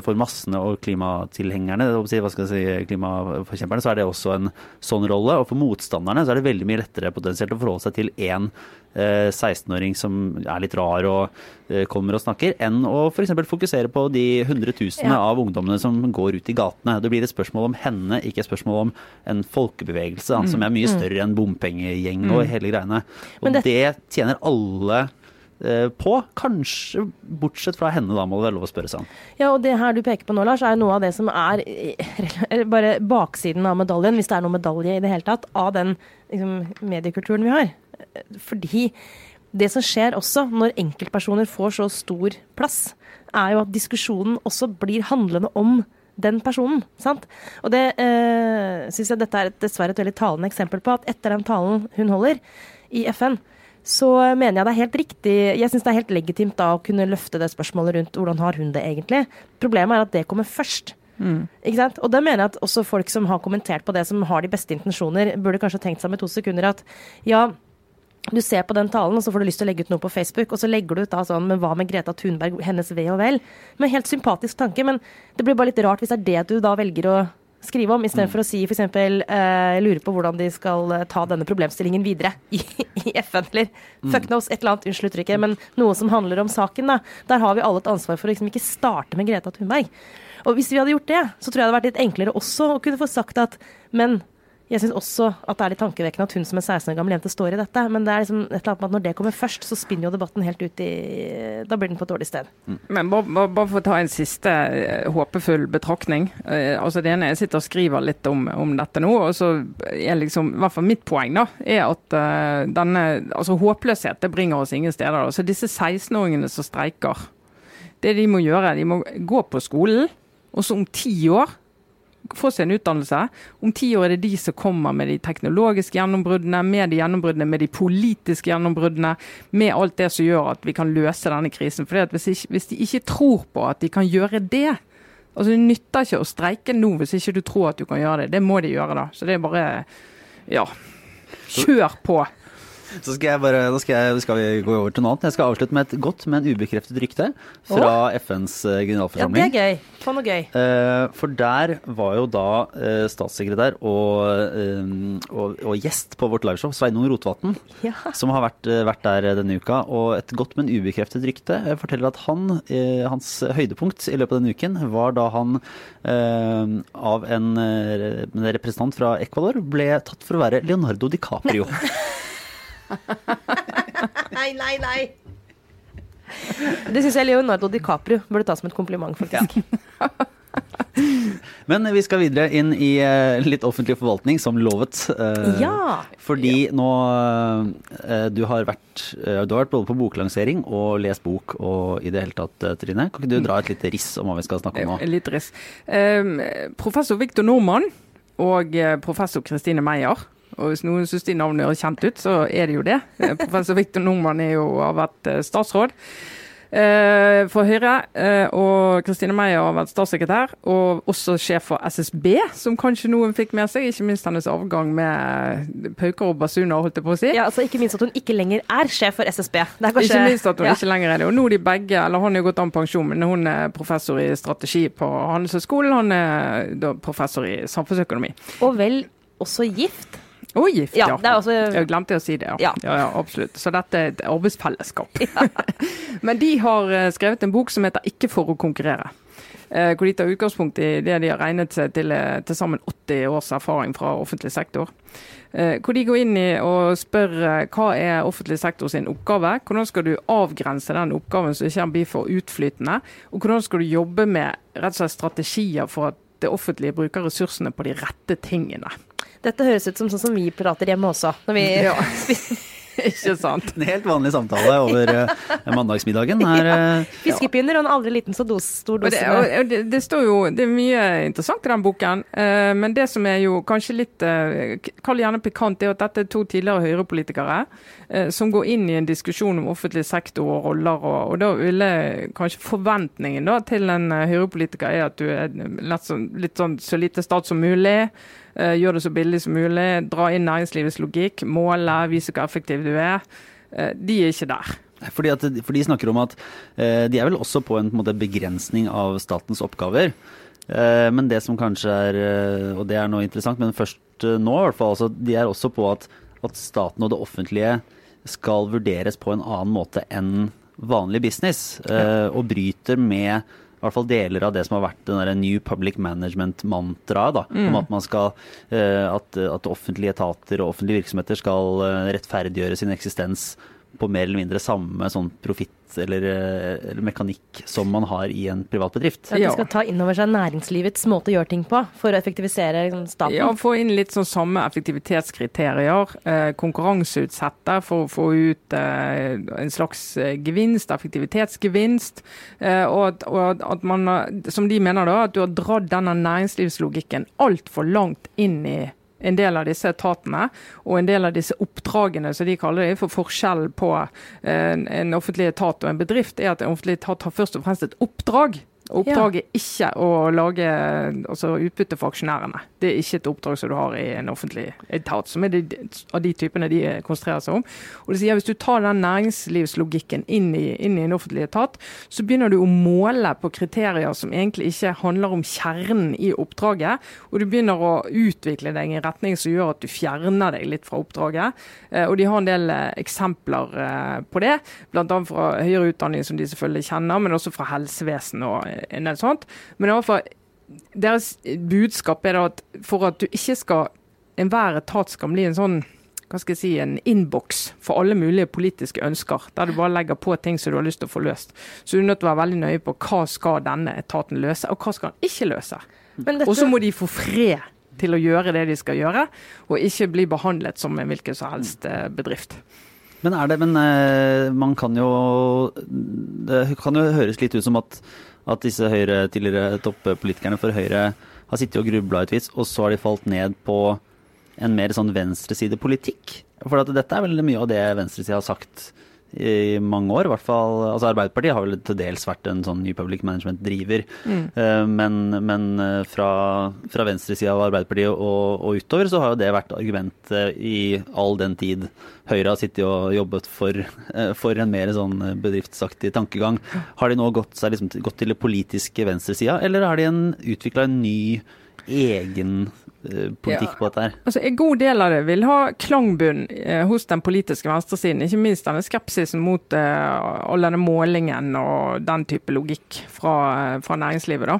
for massene og klimatilhengerne, hva skal jeg si, klimaforkjemperne, så er det også en sånn rolle. Og for motstanderne så er det veldig mye lettere potensielt å forholde seg til én 16-åring som er litt rar og eh, kommer og snakker, enn å f.eks. fokusere på de hundretusenene ja. av ungdommene som går ut i gatene. Det blir et spørsmål om henne, ikke et spørsmål om en folkebevegelse mm. som er mye mm. større enn bompengegjeng og mm. hele greiene. Og det, det tjener alle eh, på. Kanskje bortsett fra henne, da må det være lov å spørre seg om. Ja, og det her du peker på nå, Lars, er noe av det som er bare baksiden av medaljen, hvis det er noen medalje i det hele tatt, av den liksom, mediekulturen vi har. Fordi det som skjer også når enkeltpersoner får så stor plass, er jo at diskusjonen også blir handlende om den personen. sant? Og det eh, syns jeg dette er et, dessverre et veldig talende eksempel på. At etter den talen hun holder i FN, så mener jeg det er helt riktig Jeg syns det er helt legitimt da å kunne løfte det spørsmålet rundt hvordan har hun det egentlig. Problemet er at det kommer først. Mm. Ikke sant? Og da mener jeg at også folk som har kommentert på det, som har de beste intensjoner, burde kanskje tenkt seg med to sekunder at ja, du ser på den talen, og så får du lyst til å legge ut noe på Facebook, og så legger du ut da sånn Men hva med Greta Thunberg, hennes ve og vel? Med helt sympatisk tanke, men det blir bare litt rart hvis det er det du da velger å skrive om, istedenfor mm. å si f.eks. Uh, lurer på hvordan de skal eh, ta denne problemstillingen videre i, i FN, eller mm. fuck knows, et eller annet, unnskyld uttrykket, men noe som handler om saken, da. Der har vi alle et ansvar for å liksom ikke starte med Greta Thunberg. Og hvis vi hadde gjort det, så tror jeg det hadde vært litt enklere også å kunne få sagt at men jeg syns også at det er litt tankevekkende at hun som en 16 år gammel jente står i dette. Men det er liksom et eller annet med at når det kommer først, så spinner jo debatten helt ut i Da blir den på et dårlig sted. Mm. Men bare, bare, for å ta en siste uh, håpefull betraktning. Uh, altså det ene, Jeg sitter og skriver litt om, om dette nå. og så er liksom, i hvert fall Mitt poeng da, er at uh, denne, altså håpløshet det bringer oss ingen steder. Så Disse 16-åringene som streiker, det de må gjøre, de må gå på skolen. Og så om ti år få seg en utdannelse. Om ti år er det de som kommer med de teknologiske gjennombruddene, med de gjennombruddene, med de politiske gjennombruddene, med alt det som gjør at vi kan løse denne krisen. For hvis, hvis, de ikke tror på at de kan gjøre det, altså Det nytter ikke å streike nå hvis ikke du tror at du kan gjøre det. Det må de gjøre, da. Så det er bare Ja. Kjør på. Så skal jeg bare, nå skal, jeg, skal vi gå over til noe annet. Jeg skal avslutte med et godt, men ubekreftet rykte fra FNs generalforsamling. Ja, det er gøy. Få noe gøy. Eh, for der var jo da eh, statssekretær og, eh, og, og gjest på vårt liveshow, Sveinung Rotevatn, Ja. som har vært, eh, vært der denne uka. Og et godt, men ubekreftet rykte eh, forteller at han, eh, hans høydepunkt i løpet av denne uken var da han eh, av en eh, en representant fra Ecuador ble tatt for å være Leonardo DiCaprio. Nei, nei, nei. nei. Det syns jeg Leonardo DiCaprio burde ta som et kompliment, faktisk. Men vi skal videre inn i eh, litt offentlig forvaltning, som lovet. eh, Ja. Fordi nå eh, du, har vært, du har vært både på boklansering og lest bok og i det hele tatt, Trine. Kan ikke du dra et lite riss om hva vi skal snakke om nå? Litt riss. Um, professor Viktor Nordmann og professor Kristine Meyer. Og hvis noen syns de navnene høres kjent ut, så er det jo det. Professor Viktor Nordmann er jo, har vært eh, statsråd eh, for Høyre, eh, og Kristine Meyer har vært statssekretær, og også sjef for SSB, som kanskje noen fikk med seg. Ikke minst hennes avgang med pauker og basuner, holdt jeg på å si. Ja, altså Ikke minst at hun ikke lenger er sjef for SSB. Det kanskje, Ikke minst at hun ja. ikke lenger er det. Og nå er de begge, eller han er jo gått med pensjon, men hun er professor i strategi på Handelshøyskolen. Han er da professor i samfunnsøkonomi. Og vel også gift. Og gift, Ja, ja. også Jeg glemte å si det, ja. Ja. ja. absolutt. Så dette er et arbeidsfellesskap. Men de har eh, skrevet en bok som heter 'Ikke for å konkurrere'. Eh, Hvor de tar utgangspunkt i det de har regnet seg til eh, til sammen 80 års erfaring fra offentlig sektor. Hvor de går inn i og spør hva er offentlig sektor sin oppgave. Hvordan skal du avgrense den oppgaven så ikke den blir for utflytende. Og hvordan skal du jobbe med rett og slett strategier for at det offentlige bruker ressursene på de rette tingene. Dette høres ut som sånn som vi prater hjemme også. Når vi Ja. Ikke sant? En helt vanlig samtale over eh, mandagsmiddagen. Her, ja. Fiskepinner og en aldri liten så dos, stor dose det, det, det står jo det er mye interessant i den boken, eh, men det som er jo kanskje litt eh, Kall gjerne pikant, er at dette er to tidligere Høyre-politikere eh, som går inn i en diskusjon om offentlig sektor og roller, og, og da ville kanskje forventningen da til en eh, Høyre-politiker er at du er litt sånn, litt sånn så lite stat som mulig. Eh, Gjør det så billig som mulig. Dra inn næringslivets logikk. Måle, vise hvor effektiv du er. Eh, De er ikke der. Fordi, at, for de snakker om at eh, de er vel også på en, på en måte, begrensning av statens oppgaver. Men det som kanskje er, og det er noe interessant, men først nå i hvert fall, altså, de er også på at, at staten og det offentlige skal vurderes på en annen måte enn vanlig business. ja. og bryter med i hvert fall deler av det som har vært den der New Public Management-mantraet. da, Om at man skal, eh, at, at offentlige etater og offentlige virksomheter skal eh, rettferdiggjøre sin eksistens på mer eller mindre samme sånn profitt eller, eh, eller mekanikk som man har i en privat bedrift. At de skal ta inn over seg næringslivets måte å gjøre ting på, for å effektivisere liksom, staten. Ja, Få inn litt sånn samme effektivitetskriterier. Eh, konkurranseutsette for å få ut eh, en slags gevinst, effektivitetsgevinst. Eh, og at, og at man, som de mener da, at du har dratt denne næringslivslogikken altfor langt inn i en del av disse etatene og en del av disse oppdragene, som de kaller det. For forskjell på eh, en, en offentlig etat og en bedrift er at en offentlig etat har først og fremst et oppdrag. Oppdraget er ikke å lage altså utbytte for aksjonærene. Det er ikke et oppdrag som du har i en offentlig etat, som er de, av de typene de konsentrerer seg om. Og det sier Hvis du tar den næringslivslogikken inn i, inn i en offentlig etat, så begynner du å måle på kriterier som egentlig ikke handler om kjernen i oppdraget, og du begynner å utvikle deg i en retning som gjør at du fjerner deg litt fra oppdraget. Eh, Og de har en del eh, eksempler eh, på det, bl.a. fra høyere utdanning, som de selvfølgelig kjenner, men også fra helsevesen og en del sånt. Men i alle fall, deres budskap er da at for at du ikke skal enhver etat skal bli en sånn hva skal jeg si, en innboks for alle mulige politiske ønsker, der du bare legger på ting som du har lyst til å få løst. Så du er nødt til å være veldig nøye på hva skal denne etaten løse, og hva skal den ikke løse. Dette, Og så må de få fred til å gjøre det de skal gjøre, og ikke bli behandlet som en hvilken som helst eh, bedrift. Men er det, men eh, man kan jo Det kan jo høres litt ut som at, at disse høyre, tidligere toppolitikerne for Høyre har sittet og grubla et vis, og så har de falt ned på en mer sånn venstresidepolitikk. For dette er veldig mye av det venstresida har sagt i mange år. I hvert fall, altså Arbeiderpartiet har vel til dels vært en sånn New Public Management-driver. Mm. Uh, men, men fra, fra venstresida av Arbeiderpartiet og, og, utover så har jo det vært argumentet i all den tid Høyre har sittet og jobbet for, for en mer sånn bedriftsaktig tankegang. Har de nå gått, liksom, gått til det politiske venstresida, eller har de utvikla en ny egen Eh, politikk på dette her? Altså, En god del av det vil ha klangbunn eh, hos den politiske venstresiden. Ikke minst denne skepsisen mot eh, all denne målingen og den type logikk fra, eh, fra næringslivet. da.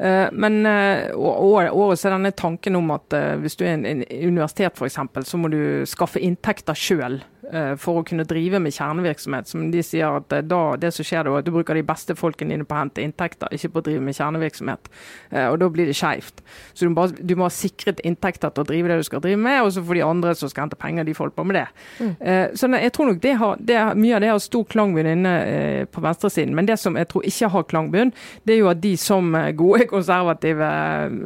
Eh, men eh, også er denne tanken om at hvis du er en, en universitet f.eks., så må du skaffe inntekter sjøl Eh, for å kunne drive med kjernevirksomhet. Som de sier at eh, da, det som skjer da, at du bruker de beste folkene dine på å hente inntekter, ikke på å drive med kjernevirksomhet. Eh, og da blir det skeivt. Så du må, du må, ha sikret inntekter til å drive det du skal drive med, og så får de andre som skal hente penger, de får på med det. Mm. Så jeg tror nok det har, det, mye av det har stor klangbunn inne på venstresiden. Men det som jeg tror ikke har klangbunn, det er jo at de som gode konservative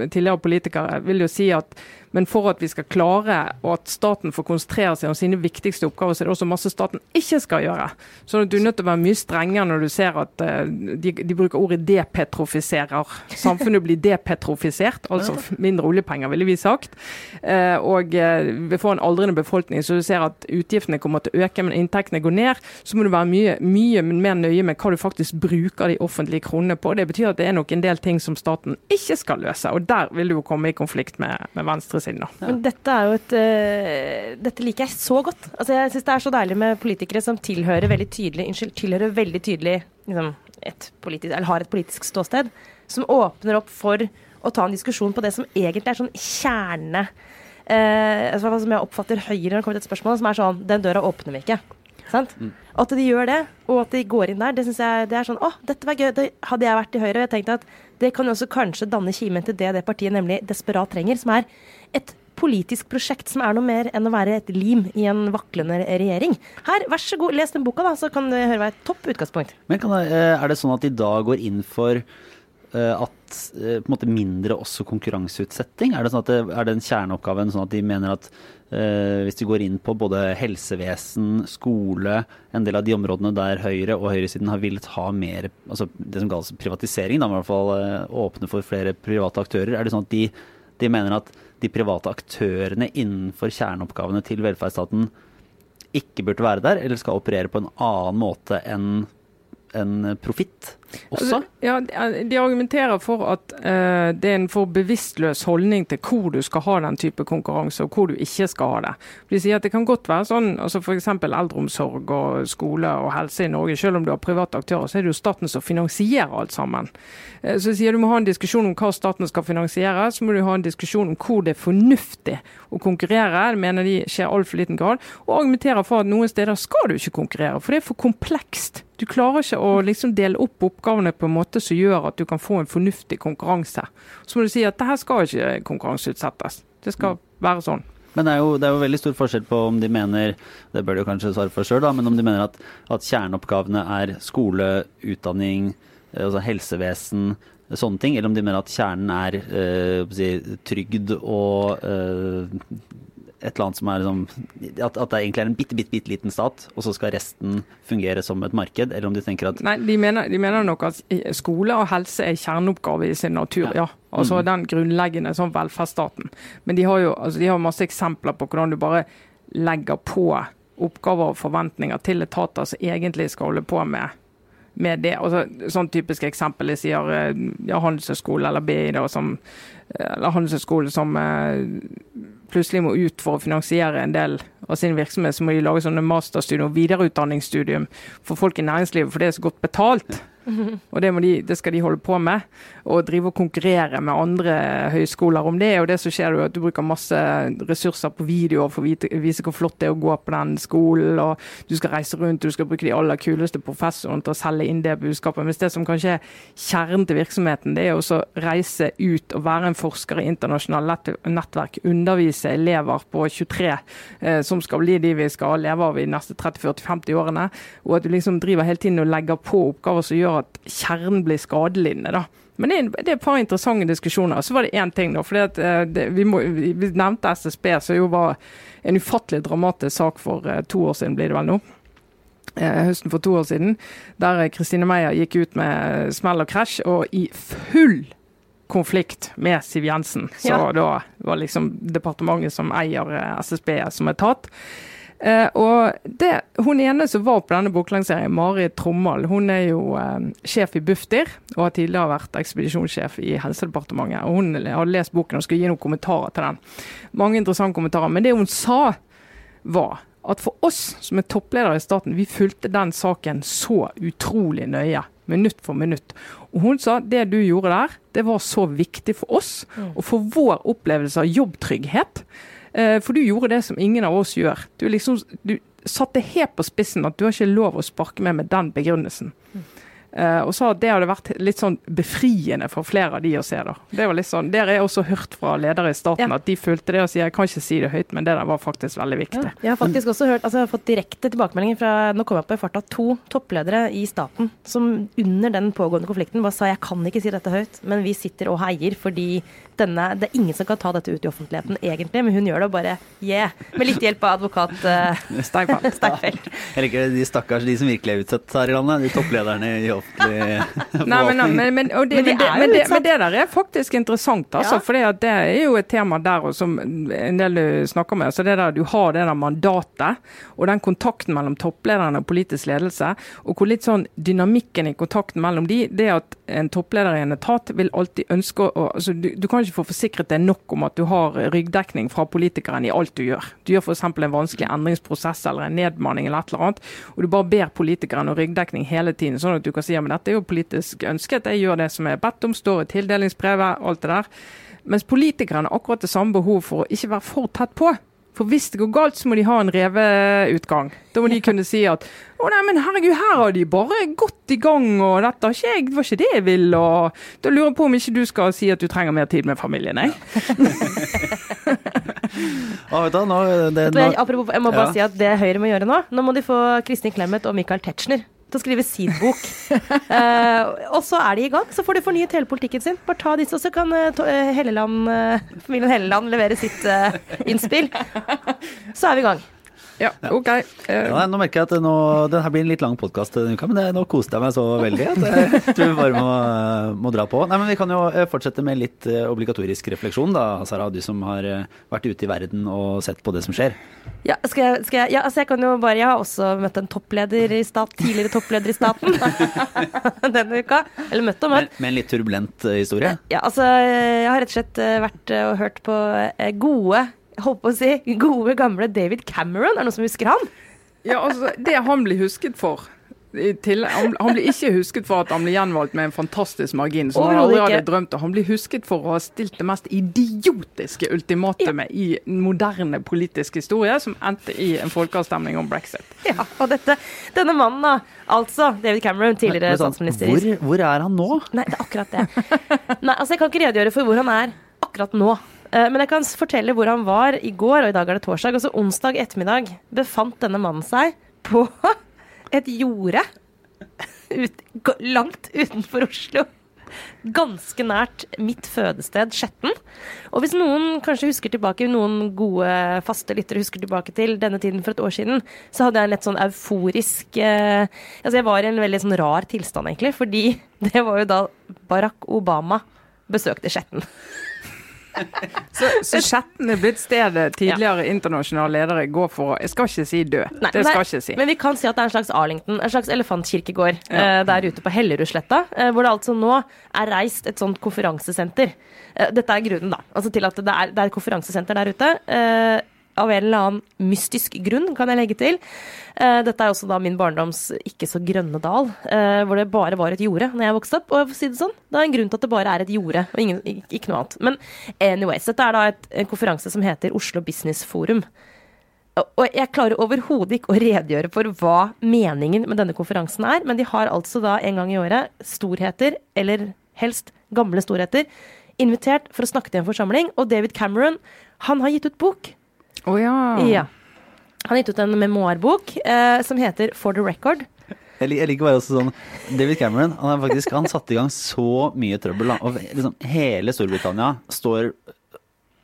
tidligere politikere vil jo si at men for at vi skal klare og at staten får konsentrere seg om sine viktigste oppgaver, så er det også masse staten ikke skal gjøre. Så du er nødt til å være mye strengere når du ser at uh, de, de, bruker ordet depetrofiserer. Samfunnet blir depetrofisert, altså mindre oljepenger, ville vi sagt. Uh, og uh, vi får en aldrende befolkning, så du ser at utgiftene kommer til å øke, men inntektene går ned. Så må du være mye, mye mer nøye med hva du faktisk bruker de offentlige kronene på. Det betyr at det er nok en del ting som staten ikke skal løse, og der vil du jo komme i konflikt med, med Venstre nå. Ja. Men dette er jo et uh, Dette liker jeg så godt. Altså, jeg syns det er så deilig med politikere som tilhører veldig tydelig Unnskyld, tilhører veldig tydelig liksom, et politisk, eller har et politisk ståsted, som åpner opp for å ta en diskusjon på det som egentlig er sånn kjerne uh, Som jeg oppfatter Høyre når det kommer til et spørsmål, som er sånn Den døra åpner vi ikke. Sant? Mm. At de gjør det, og at de går inn der, det syns jeg det er sånn Å, dette var gøy. Det hadde jeg vært i Høyre, og jeg tenkte at det kan jo også kanskje danne kimen til det det partiet nemlig desperat trenger, som er et politisk prosjekt som er noe mer enn å være et lim i en vaklende regjering. Her, vær så god, les den boka, da, så kan det høre være et topp utgangspunkt. Men det, eh, Er det sånn at de da går inn for uh, at uh, på en måte mindre også konkurranseutsetting? Er det, sånn at det, er den kjerneoppgaven sånn at de mener at hvis du går inn på både helsevesen, skole, en del av de områdene der Høyre og høyresiden har villet ha mer altså det som kalles privatisering, da, i hvert fall åpne for flere private aktører, er det sånn at de, de mener at de private aktørene innenfor kjerneoppgavene til velferdsstaten ikke burde være der, eller skal operere på en annen måte enn en profitt også? Ja, De argumenterer for at uh, det er en for bevisstløs holdning til hvor du skal ha den type konkurranse, og hvor du ikke skal ha det. De sier at det kan godt være sånn, altså f.eks. eldreomsorg og skole og helse i Norge. Selv om du har private aktører, så er det jo staten som finansierer alt sammen. Uh, så sier du må ha en diskusjon om hva staten skal finansiere, så må du ha en diskusjon om hvor det er fornuftig å konkurrere. Det mener de skjer altfor liten grad. Og argumenterer for at noen steder skal du ikke konkurrere, for det er for komplekst. Du klarer ikke å liksom dele opp oppgavene på en måte som gjør at du kan få en fornuftig konkurranse. Så må du si at dette skal ikke konkurranseutsettes. Det skal være sånn. Men det er, jo, det er jo veldig stor forskjell på om de mener det bør de kanskje svare for selv, da, men om de mener at, at kjerneoppgavene er skole, utdanning, eh, altså helsevesen, sånne ting, eller om de mener at kjernen er øh, si, trygd og øh, et eller annet som er liksom at, at, det egentlig er en bitte, bitte, bitte liten stat, og så skal resten fungere som et marked, eller om de tenker at Nei, de mener, de mener nok at skole og helse er kjerneoppgave i sin natur, ja. ja. Altså mm. den grunnleggende sånn velferdsstaten. Men de har jo altså, de har masse eksempler på hvordan du bare legger på oppgaver og forventninger til etater som egentlig skal holde på med med det. Altså, sånn typisk eksempel jeg sier eh, ja, Handelshøyskolen eller BI, da, som, eh, eller Handelshøyskolen som eh, plutselig må ut for å finansiere en del av sin virksomhet, så må de lage sånne masterstudium og videreutdanningsstudium for folk i næringslivet, for det er så godt betalt. Og det, de, det, skal de holde på med. Og drive og konkurrere med andre høyskoler om det. Og det som skjer er at du bruker masse ressurser på videoer for å vise hvor flott det er å gå på den skolen. Og du skal reise rundt, du skal bruke de aller kuleste professorene til å selge inn det budskapet. Mens det som kanskje er kjernen til virksomheten, det er å reise ut og være en forsker i internasjonale nettverk. Undervise elever på 23 eh, som skal bli de vi skal leve av i neste 30-40-50 årene. Og at du liksom driver hele tiden og legger på oppgaver som gjør gjør at kjernen blir skadelidende. da. Men det er, det er, et par interessante diskusjoner. Så var det én ting, da. fordi at eh, det, vi, må, vi, nevnte SSB, som jo var en ufattelig dramatisk sak for uh, to år siden, blir det vel nå. eh, høsten for to år siden, der Kristine Meyer gikk ut med smell og krasj, og i full konflikt med Siv Jensen, så Ja. da var liksom departementet som eier eh, SSB som etat. Eh, og det, Hun ene som var på denne boklanseringen, Marit Trommal, hun er jo eh, sjef i Bufdir og har tidligere vært ekspedisjonssjef i Helsedepartementet. og Hun har lest boken og skal gi noen kommentarer til den. Mange interessante kommentarer. Men det hun sa, var at for oss som er toppledere i staten, vi fulgte den saken så utrolig nøye. Minutt for minutt. Og hun sa det du gjorde der, det var så viktig for oss og for vår opplevelse av jobbtrygghet. Eh, For du gjorde det som ingen av oss gjør. Du, liksom, du satte helt på spissen at du har ikke lov å sparke med med den begrunnelsen. Eh, og sa at det hadde vært litt sånn befriende for flere av de å se. da. Det var litt sånn, Der har jeg også hørt fra ledere i staten Ja. at de fulgte det og sier jeg kan ikke si det høyt, men det der var faktisk veldig viktig. Jeg har faktisk også hørt, altså jeg har fått direkte tilbakemeldinger fra nå kom jeg på i farta, to toppledere i staten som under den pågående konflikten bare sa jeg kan ikke si dette høyt, men vi sitter og heier fordi denne, det er ingen som kan ta dette ut i offentligheten egentlig, men hun gjør det og bare yeah. Med litt hjelp av advokat uh, Steinfeld. ja. Jeg liker de stakkars, de som virkelig er utsatt her i landet. De topplederne i offentlig Nei, men, men, men, det, Men det, er men, det, men det der er faktisk interessant, altså. Ja. For det er jo et tema der og som en del du snakker med. Så det der, du har det der mandatet og den kontakten mellom topplederne og politisk ledelse, og hvor litt sånn dynamikken i kontakten mellom de, det at en toppleder i en etat vil alltid ønske å altså, du, du kan ikke få forsikret deg nok om at du har ryggdekning fra politikeren i alt du gjør. Du gjør f.eks. en vanskelig endringsprosess eller en nedmanning eller et eller annet, og du bare ber politikeren om ryggdekning hele tiden, sånn at du kan si ja, men dette er jo politisk ønsket, jeg gjør det som er bedt om, står i tildelingsbrevet, alt det der. Mens politikerne har akkurat det samme behov for å ikke være for tett på. For hvis det går galt, så må de ha en reveutgang. Da må de kunne si at å nei, men herregud, her har de bare gått i gang, og dette har ikke jeg, det var ikke det jeg ville, og da lurer jeg på om ikke du skal si at du trenger mer tid med familien, jeg. ah, vet du, nå, det, jeg, nå, apropos, jeg må bare Ja. si at det Høyre må gjøre nå Nå må de få Kristin Clemet og Michael Tetzschner til å skrive sin bok. uh, og så er de i gang. Så får de fornyet hele politikken sin. Bare ta disse, og så kan eh, eh, Helleland, familien Helleland levere sitt innspill. Så er vi i gang. Ja, OK. Eh, ja, nå merker jeg at nå, det her blir en litt lang podkast denne uka, men det, nå koste jeg meg så veldig at jeg tror vi bare må, må dra på. Nei, men Vi kan jo eh, fortsette med litt eh, obligatorisk refleksjon, da, Sara. Du som har vært ute i verden og sett på det som skjer. Ja, skal jeg, skal jeg, ja, altså jeg kan jo bare Jeg har også møtt en toppleder i stat, tidligere toppleder i staten denne uka. Eller møtt og møtt. Med, en litt turbulent historie. Ja, altså, jeg har rett og slett vært og hørt på gode holdt på å si, gode, gamle David Cameron. Er det noen som husker han? Ja, altså, Det han blir husket for i han, han blir ikke husket for at han blir gjenvalgt med en fantastisk margin, som han aldri hadde drømt. Han blir husket for å ha stilt det mest idiotiske ultimatumet i moderne politisk historie, som endte i en folkeavstemning om brexit. Ja, og dette, denne mannen, da. Altså David Cameron, tidligere Men men, statsminister. hvor, hvor er han nå? Nei, det er akkurat det. Nei, altså Jeg kan ikke redegjøre for hvor han er akkurat nå. Eh, Men jeg kan fortelle hvor han var i går, og i dag er det torsdag. Altså Onsdag ettermiddag befant denne mannen seg på et jorde ut, langt utenfor Oslo. Ganske nært mitt fødested, Skjetten. Og hvis noen kanskje husker tilbake, noen gode faste lyttere husker tilbake til denne tiden for et år siden, så hadde jeg en litt sånn euforisk eh, Altså jeg var i en veldig sånn rar tilstand, egentlig, fordi det var jo da Barack Obama besøkte Skjetten. Så, så Chatten er blitt stedet tidligere internasjonale ledere går for å Jeg skal ikke si død. Nei, det skal nei, ikke si. Men vi kan si at det er en slags Arlington, en slags elefantkirkegård Ja. eh, der ute på Hellerudsletta, eh, hvor det altså nå er reist et sånt konferansesenter. Eh, dette er grunnen, da. Altså til at det er, det er et konferansesenter der ute. Eh, av en eller annen mystisk grunn, kan jeg legge til. Eh, dette er også da min barndoms ikke så grønne dal, eh, hvor det bare var et jorde når jeg vokste opp. Og for å si det sånn, det er en grunn til at det bare er et jorde, og ingen, ik- ikke noe annet. Men anyways, dette er da et, en konferanse som heter Oslo Business Forum. Og jeg klarer overhodet ikke å redegjøre for hva meningen med denne konferansen er, men de har altså da en gang i året storheter, eller helst gamle storheter, invitert for å snakke til en forsamling. Og David Cameron, han har gitt ut bok. Å ja. Ja. Han har gitt ut en memoarbok eh, som heter For the Record. Jeg, jeg liker bare også sånn David Cameron han har faktisk han satte i gang så mye trøbbel. Da. Og liksom, hele Storbritannia står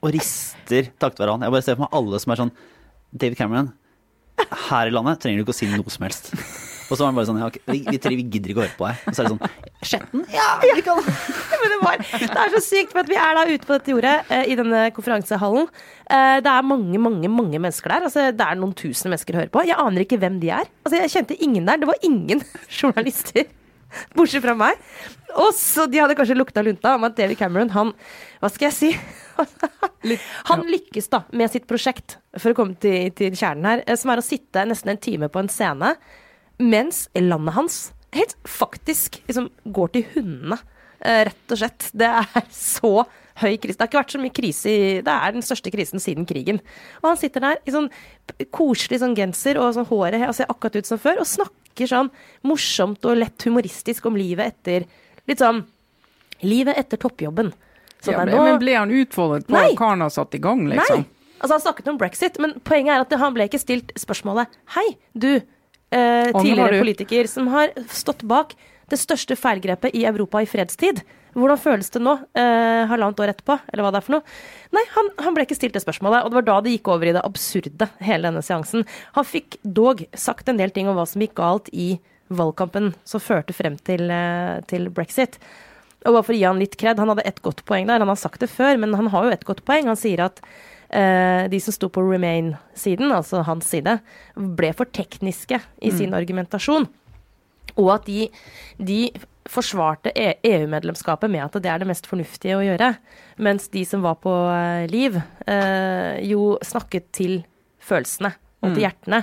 og rister takket være han. Jeg bare ser for meg alle som er sånn David Cameron, her i landet trenger du ikke å si noe som helst. Og så var han bare sånn ja, okay, vi, vi, vi gidder ikke å høre på deg. Og så er det sånn Skjetten? Ja, vi kan Men det, var, det er så sykt, for at vi er da ute på dette jordet uh, i denne konferansehallen. Uh, det er mange, mange mange mennesker der. Altså, det er noen tusen mennesker å høre på. Jeg aner ikke hvem de er. Altså, jeg kjente ingen der. Det var ingen journalister. Bortsett fra meg. Og så De hadde kanskje lukta lunta om at David Cameron, han Hva skal jeg si? han lykkes da med sitt prosjekt, for å komme til, til kjernen her, eh, som er å sitte nesten en time på en scene mens landet hans helt faktisk liksom går til hundene. Eh, rett og slett. Det er så høy krise. Det har ikke vært så mye krise i Det er den største krisen siden krigen. Og han sitter der i sånn koselig sånn genser og sånn håret og ser akkurat ut som før, og snakker sånn morsomt og lett humoristisk om livet etter Litt sånn Livet etter toppjobben. Ja, men, nå... men ble han utfordret på Nei. hva han har satt i gang, liksom? Nei. Altså, han snakket om brexit, men poenget er at han ble ikke stilt spørsmålet Hei, du, eh, tidligere politiker som har stått bak det største feilgrepet i Europa i fredstid. Hvordan føles det nå, eh, halvannet år etterpå, eller hva det er for noe? Nei, han, han, ble ikke stilt det spørsmålet, og det var da det gikk over i det absurde, hele denne seansen. Han fikk dog sagt en del ting om hva som gikk galt i valgkampen som førte frem til, eh, til brexit. Og bare for å gi han litt kred, han hadde ett godt poeng der. Han har sagt det før, men han har jo et godt poeng. Han sier at de som sto på Remain-siden, altså hans side, ble for tekniske i mm. sin argumentasjon. Og at de, de forsvarte EU-medlemskapet med at det er det mest fornuftige å gjøre. Mens de som var på uh, Liv, uh, jo snakket til følelsene og til mm. hjertene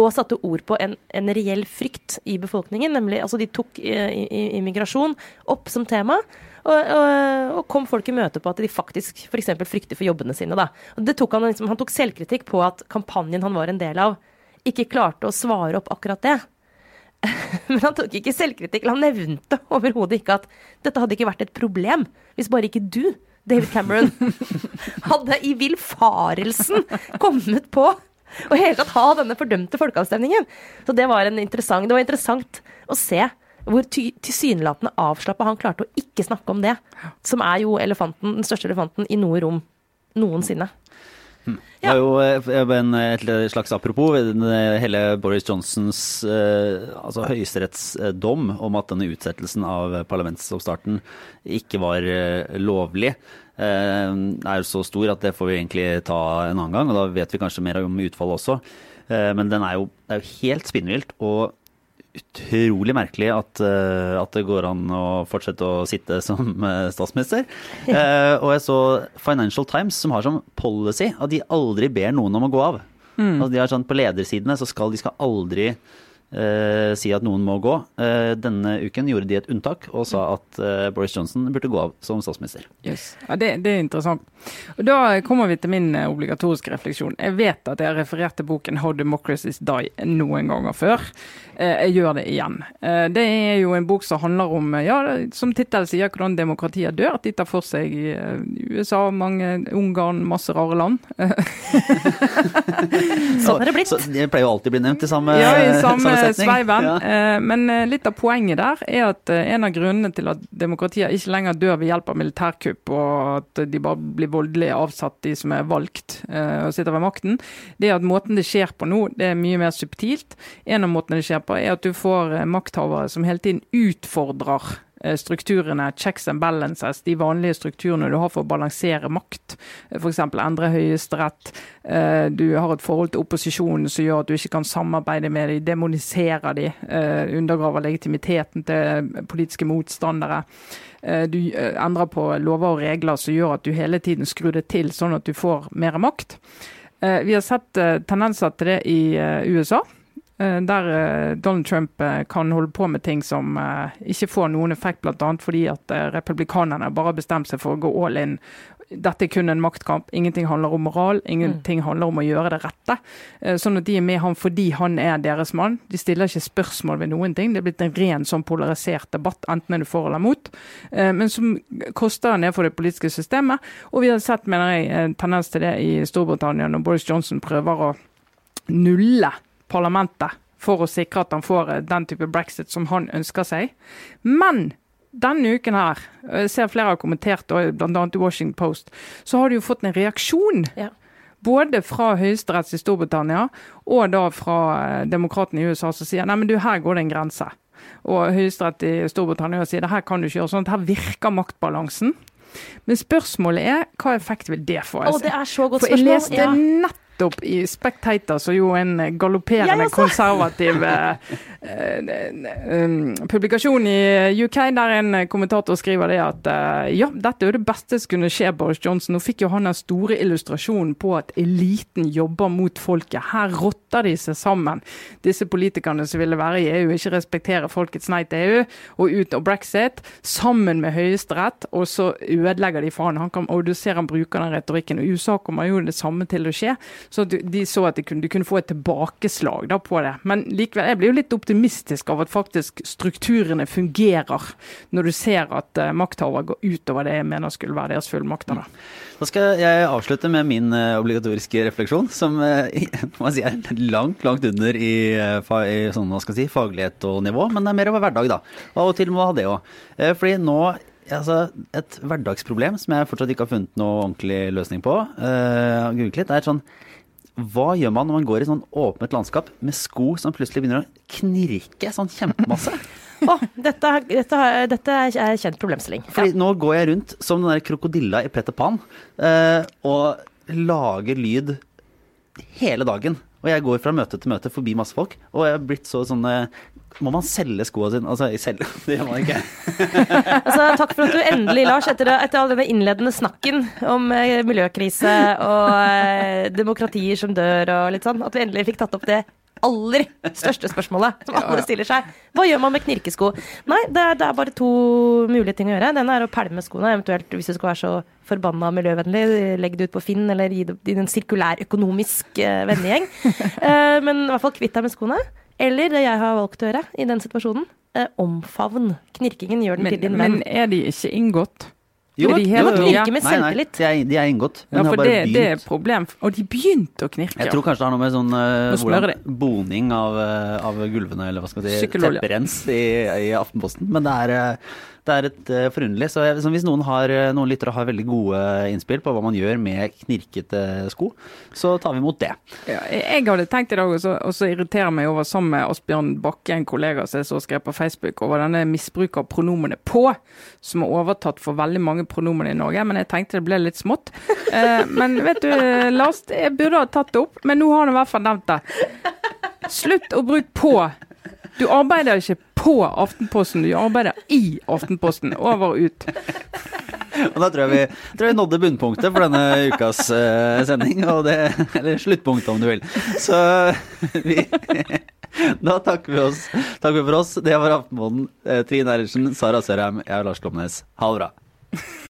og satte ord på en, en, reell frykt i befolkningen. nemlig, altså De tok immigrasjon opp som tema. Og, og, og, kom folk i møte på at de faktisk f.eks. frykter for jobbene sine. Da. Tok han, liksom, han tok selvkritikk på at kampanjen han var en del av, ikke klarte å svare opp akkurat det. Men han tok ikke selvkritikk. Han nevnte overhodet ikke at dette hadde ikke vært et problem hvis bare ikke du, David Cameron, hadde i villfarelsen kommet på i hele tatt ha denne fordømte folkeavstemningen. Så det var, interessant, det var interessant å se hvor tilsynelatende avslappa han klarte å ikke snakke om det. Som er jo elefanten, den største elefanten i noe rom noensinne. Hmm. Det var jo eh, en, et slags apropos hele Boris Johnsons eh, altså høyesterettsdom om at denne utsettelsen av parlamentsoppstarten ikke var eh, lovlig. Eh, er jo så stor at det får vi egentlig ta en annen gang, og da vet vi kanskje mer om utfallet også. Eh, men den er jo, det er jo helt spinnvilt og utrolig merkelig at, eh, at, det går an å fortsette å sitte som statsminister. og jeg så Financial Times som har som policy at de aldri ber noen om å gå av. Mm. Altså de har sånn På ledersidene så skal de skal aldri eh, si at noen må gå. Eh, denne uken gjorde de et unntak og sa at eh, Boris Johnson burde gå av som statsminister. Yes. Ja, det, det, er interessant. Og Da kommer vi til min eh, obligatoriske refleksjon. Jeg vet at jeg har referert til boken 'How Democracies Die' noen ganger før. Eh, jeg gjør det igjen. Eh, det er jo en bok som handler om, ja, som tittelen sier, hvordan demokratiet dør. At de tar for seg USA, mange Ungarn, masse rare land. sånn er det blitt. Så, det pleier jo alltid å bli nevnt i samme, ja, i samme sveiven. Ja. Eh, men eh, litt av poenget der er at eh, en av grunnene til at demokratier ikke lenger dør ved hjelp av militærkupp, og at de bare blir voldelig avsatt, de som er valgt og sitter ved makten, det er at måten det skjer på nå, det er mye mer subtilt. En av måtene det skjer på, er at du får makthavere som hele tiden utfordrer strukturene, checks and balances, de vanlige strukturene du har for å balansere makt. Eh, F.eks. endre Høyesterett. Eh, du har et forhold til opposisjonen som gjør at du ikke kan samarbeide med dem, demoniserer dem, undergraver legitimiteten til politiske motstandere. Du endrer på lover og regler som gjør at du hele tiden skrur det til, sånn at du får mer makt. Vi har sett tendenser til det i USA. Eh, der eh, Donald Trump eh, kan holde på med ting som ikke får noen effekt, bl.a. fordi at republikanerne bare har bestemt seg for å gå all in. Dette er kun en maktkamp. Ingenting handler om moral, ingenting mm. handler om å gjøre det rette. Sånn at de er med ham fordi han er deres mann. De stiller ikke spørsmål ved noen ting. Det er blitt en ren sånn polarisert debatt, enten er du for eller mot. Men som koster ned for det politiske systemet. Og vi har sett, mener jeg, en tendens til det i Storbritannia når Boris Johnson prøver å nulle parlamentet for å sikre at han får eh, den type brexit som han ønsker seg. Men denne uken her, jeg ser flere har kommentert, bl.a. i Washington Post, så har de jo fått en reaksjon. Ja. Både fra høyesterett i Storbritannia og da fra eh, demokratene i USA som sier nei, men du, her går det en grense. Og høyesterett i Storbritannia sier det her kan du ikke gjøre sånn. Her virker maktbalansen. Men spørsmålet er hva effekt vil det få? Å, det er så godt For jeg leste Ja. Nettopp i Spectator, som jo en galopperende konservativ eh, eh, um, publikasjon i UK, der en kommentator skriver det at eh, ja, dette er jo det beste som kunne skje Boris Johnson. Nå fikk jo han den store illustrasjonen på at eliten jobber mot folket. Her rotter de seg sammen. Disse politikerne som ville være i EU, ikke respektere folkets nei til EU og ut av brexit, sammen med Høyesterett, og så ødelegger de for han. han kan, og du ser han bruker den retorikken. og USA kommer jo det samme til å skje. Så de, så at de kunne, de kunne få et tilbakeslag da på det. Men likevel, jeg blir jo litt optimistisk av at faktisk strukturene fungerer, når du ser at uh, makthavere går utover det jeg mener skulle være deres fullmakter. da. Da skal jeg avslutte med min eh, obligatoriske refleksjon, som eh, si er langt, langt under i, eh, i sånn, hva skal si, faglighet og nivå, men det er mer over hverdag, da. Av og til må ha det òg. Fordi nå Altså, et hverdagsproblem som jeg fortsatt ikke har funnet noe ordentlig løsning på, uh, googlet litt, er sånn Hva gjør man når man går i sånn åpent landskap med sko som plutselig begynner å knirke sånn kjempemasse? oh, dette, dette, dette er kjent problemstilling. Ja. Fordi nå går jeg rundt som den der krokodilla i Peter Pan eh, og lager lyd hele dagen. Og jeg går fra møte til møte forbi masse folk, og jeg er blitt så sånn eh, Må man selge skoa sine? Altså, selge, det gjør man ikke. Altså, takk for at du endelig, Lars, etter, etter all denne innledende snakken om eh, miljøkrise og eh, demokratier som dør og litt sånn, at vi endelig fikk tatt opp det aller største spørsmålet som alle stiller seg. Hva gjør man med knirkesko? Nei, det er, det er bare to mulige ting å gjøre. Den er å pælme skoene, eventuelt hvis du skal være så forbanna miljøvennlig, legg det ut på Finn eller gi det til en sirkulærøkonomisk økonomisk vennegjeng. Eh, men i hvert fall kvitt deg med skoene. Eller det jeg har valgt å gjøre i den situasjonen, eh, omfavn. Knirkingen gjør den Men, til din venn. men er de ikke inngått? Jo, de Du jo, jo, knirke ja. med Nei, nei, de er, de inngått. Ja, Men for det, det er et problem. Og de begynte å knirke. Jeg tror kanskje det har noe med sånn uh, hvordan, boning av, eh, av gulvene, eller hva skal vi si, tepperens i, i Aftenposten. Men det er, eh, det er et uh, forunderlig. Så jeg, så hvis noen, har, eh, noen lyttere har veldig gode innspill på hva man gjør med knirkete sko, så tar vi imot det. Ja, jeg hadde tenkt i dag, og så, og irriterer meg over sammen med Asbjørn Bakke, en kollega som jeg så skrev på Facebook, over denne misbruk av pronomene på, som er overtatt for veldig mange pronomen i Norge. Men jeg tenkte det ble litt smått. Uh, men vet du, Lars, jeg burde ha tatt det opp, men nå har han i hvert fall nevnt det. Slutt å bruke på. Du arbeider ikke på Aftenposten, du arbeider i Aftenposten. Over og ut. Og da tror jeg vi, tror jeg nådde bunnpunktet for denne ukas uh, sending. Det, eller sluttpunktet, om du vil. Så vi Da takker vi oss. Takker vi for oss. Det var Aftenposten. Eh, Trine Eilertsen, Sara Sørheim, jeg er Lars Klomnes. Ha det bra.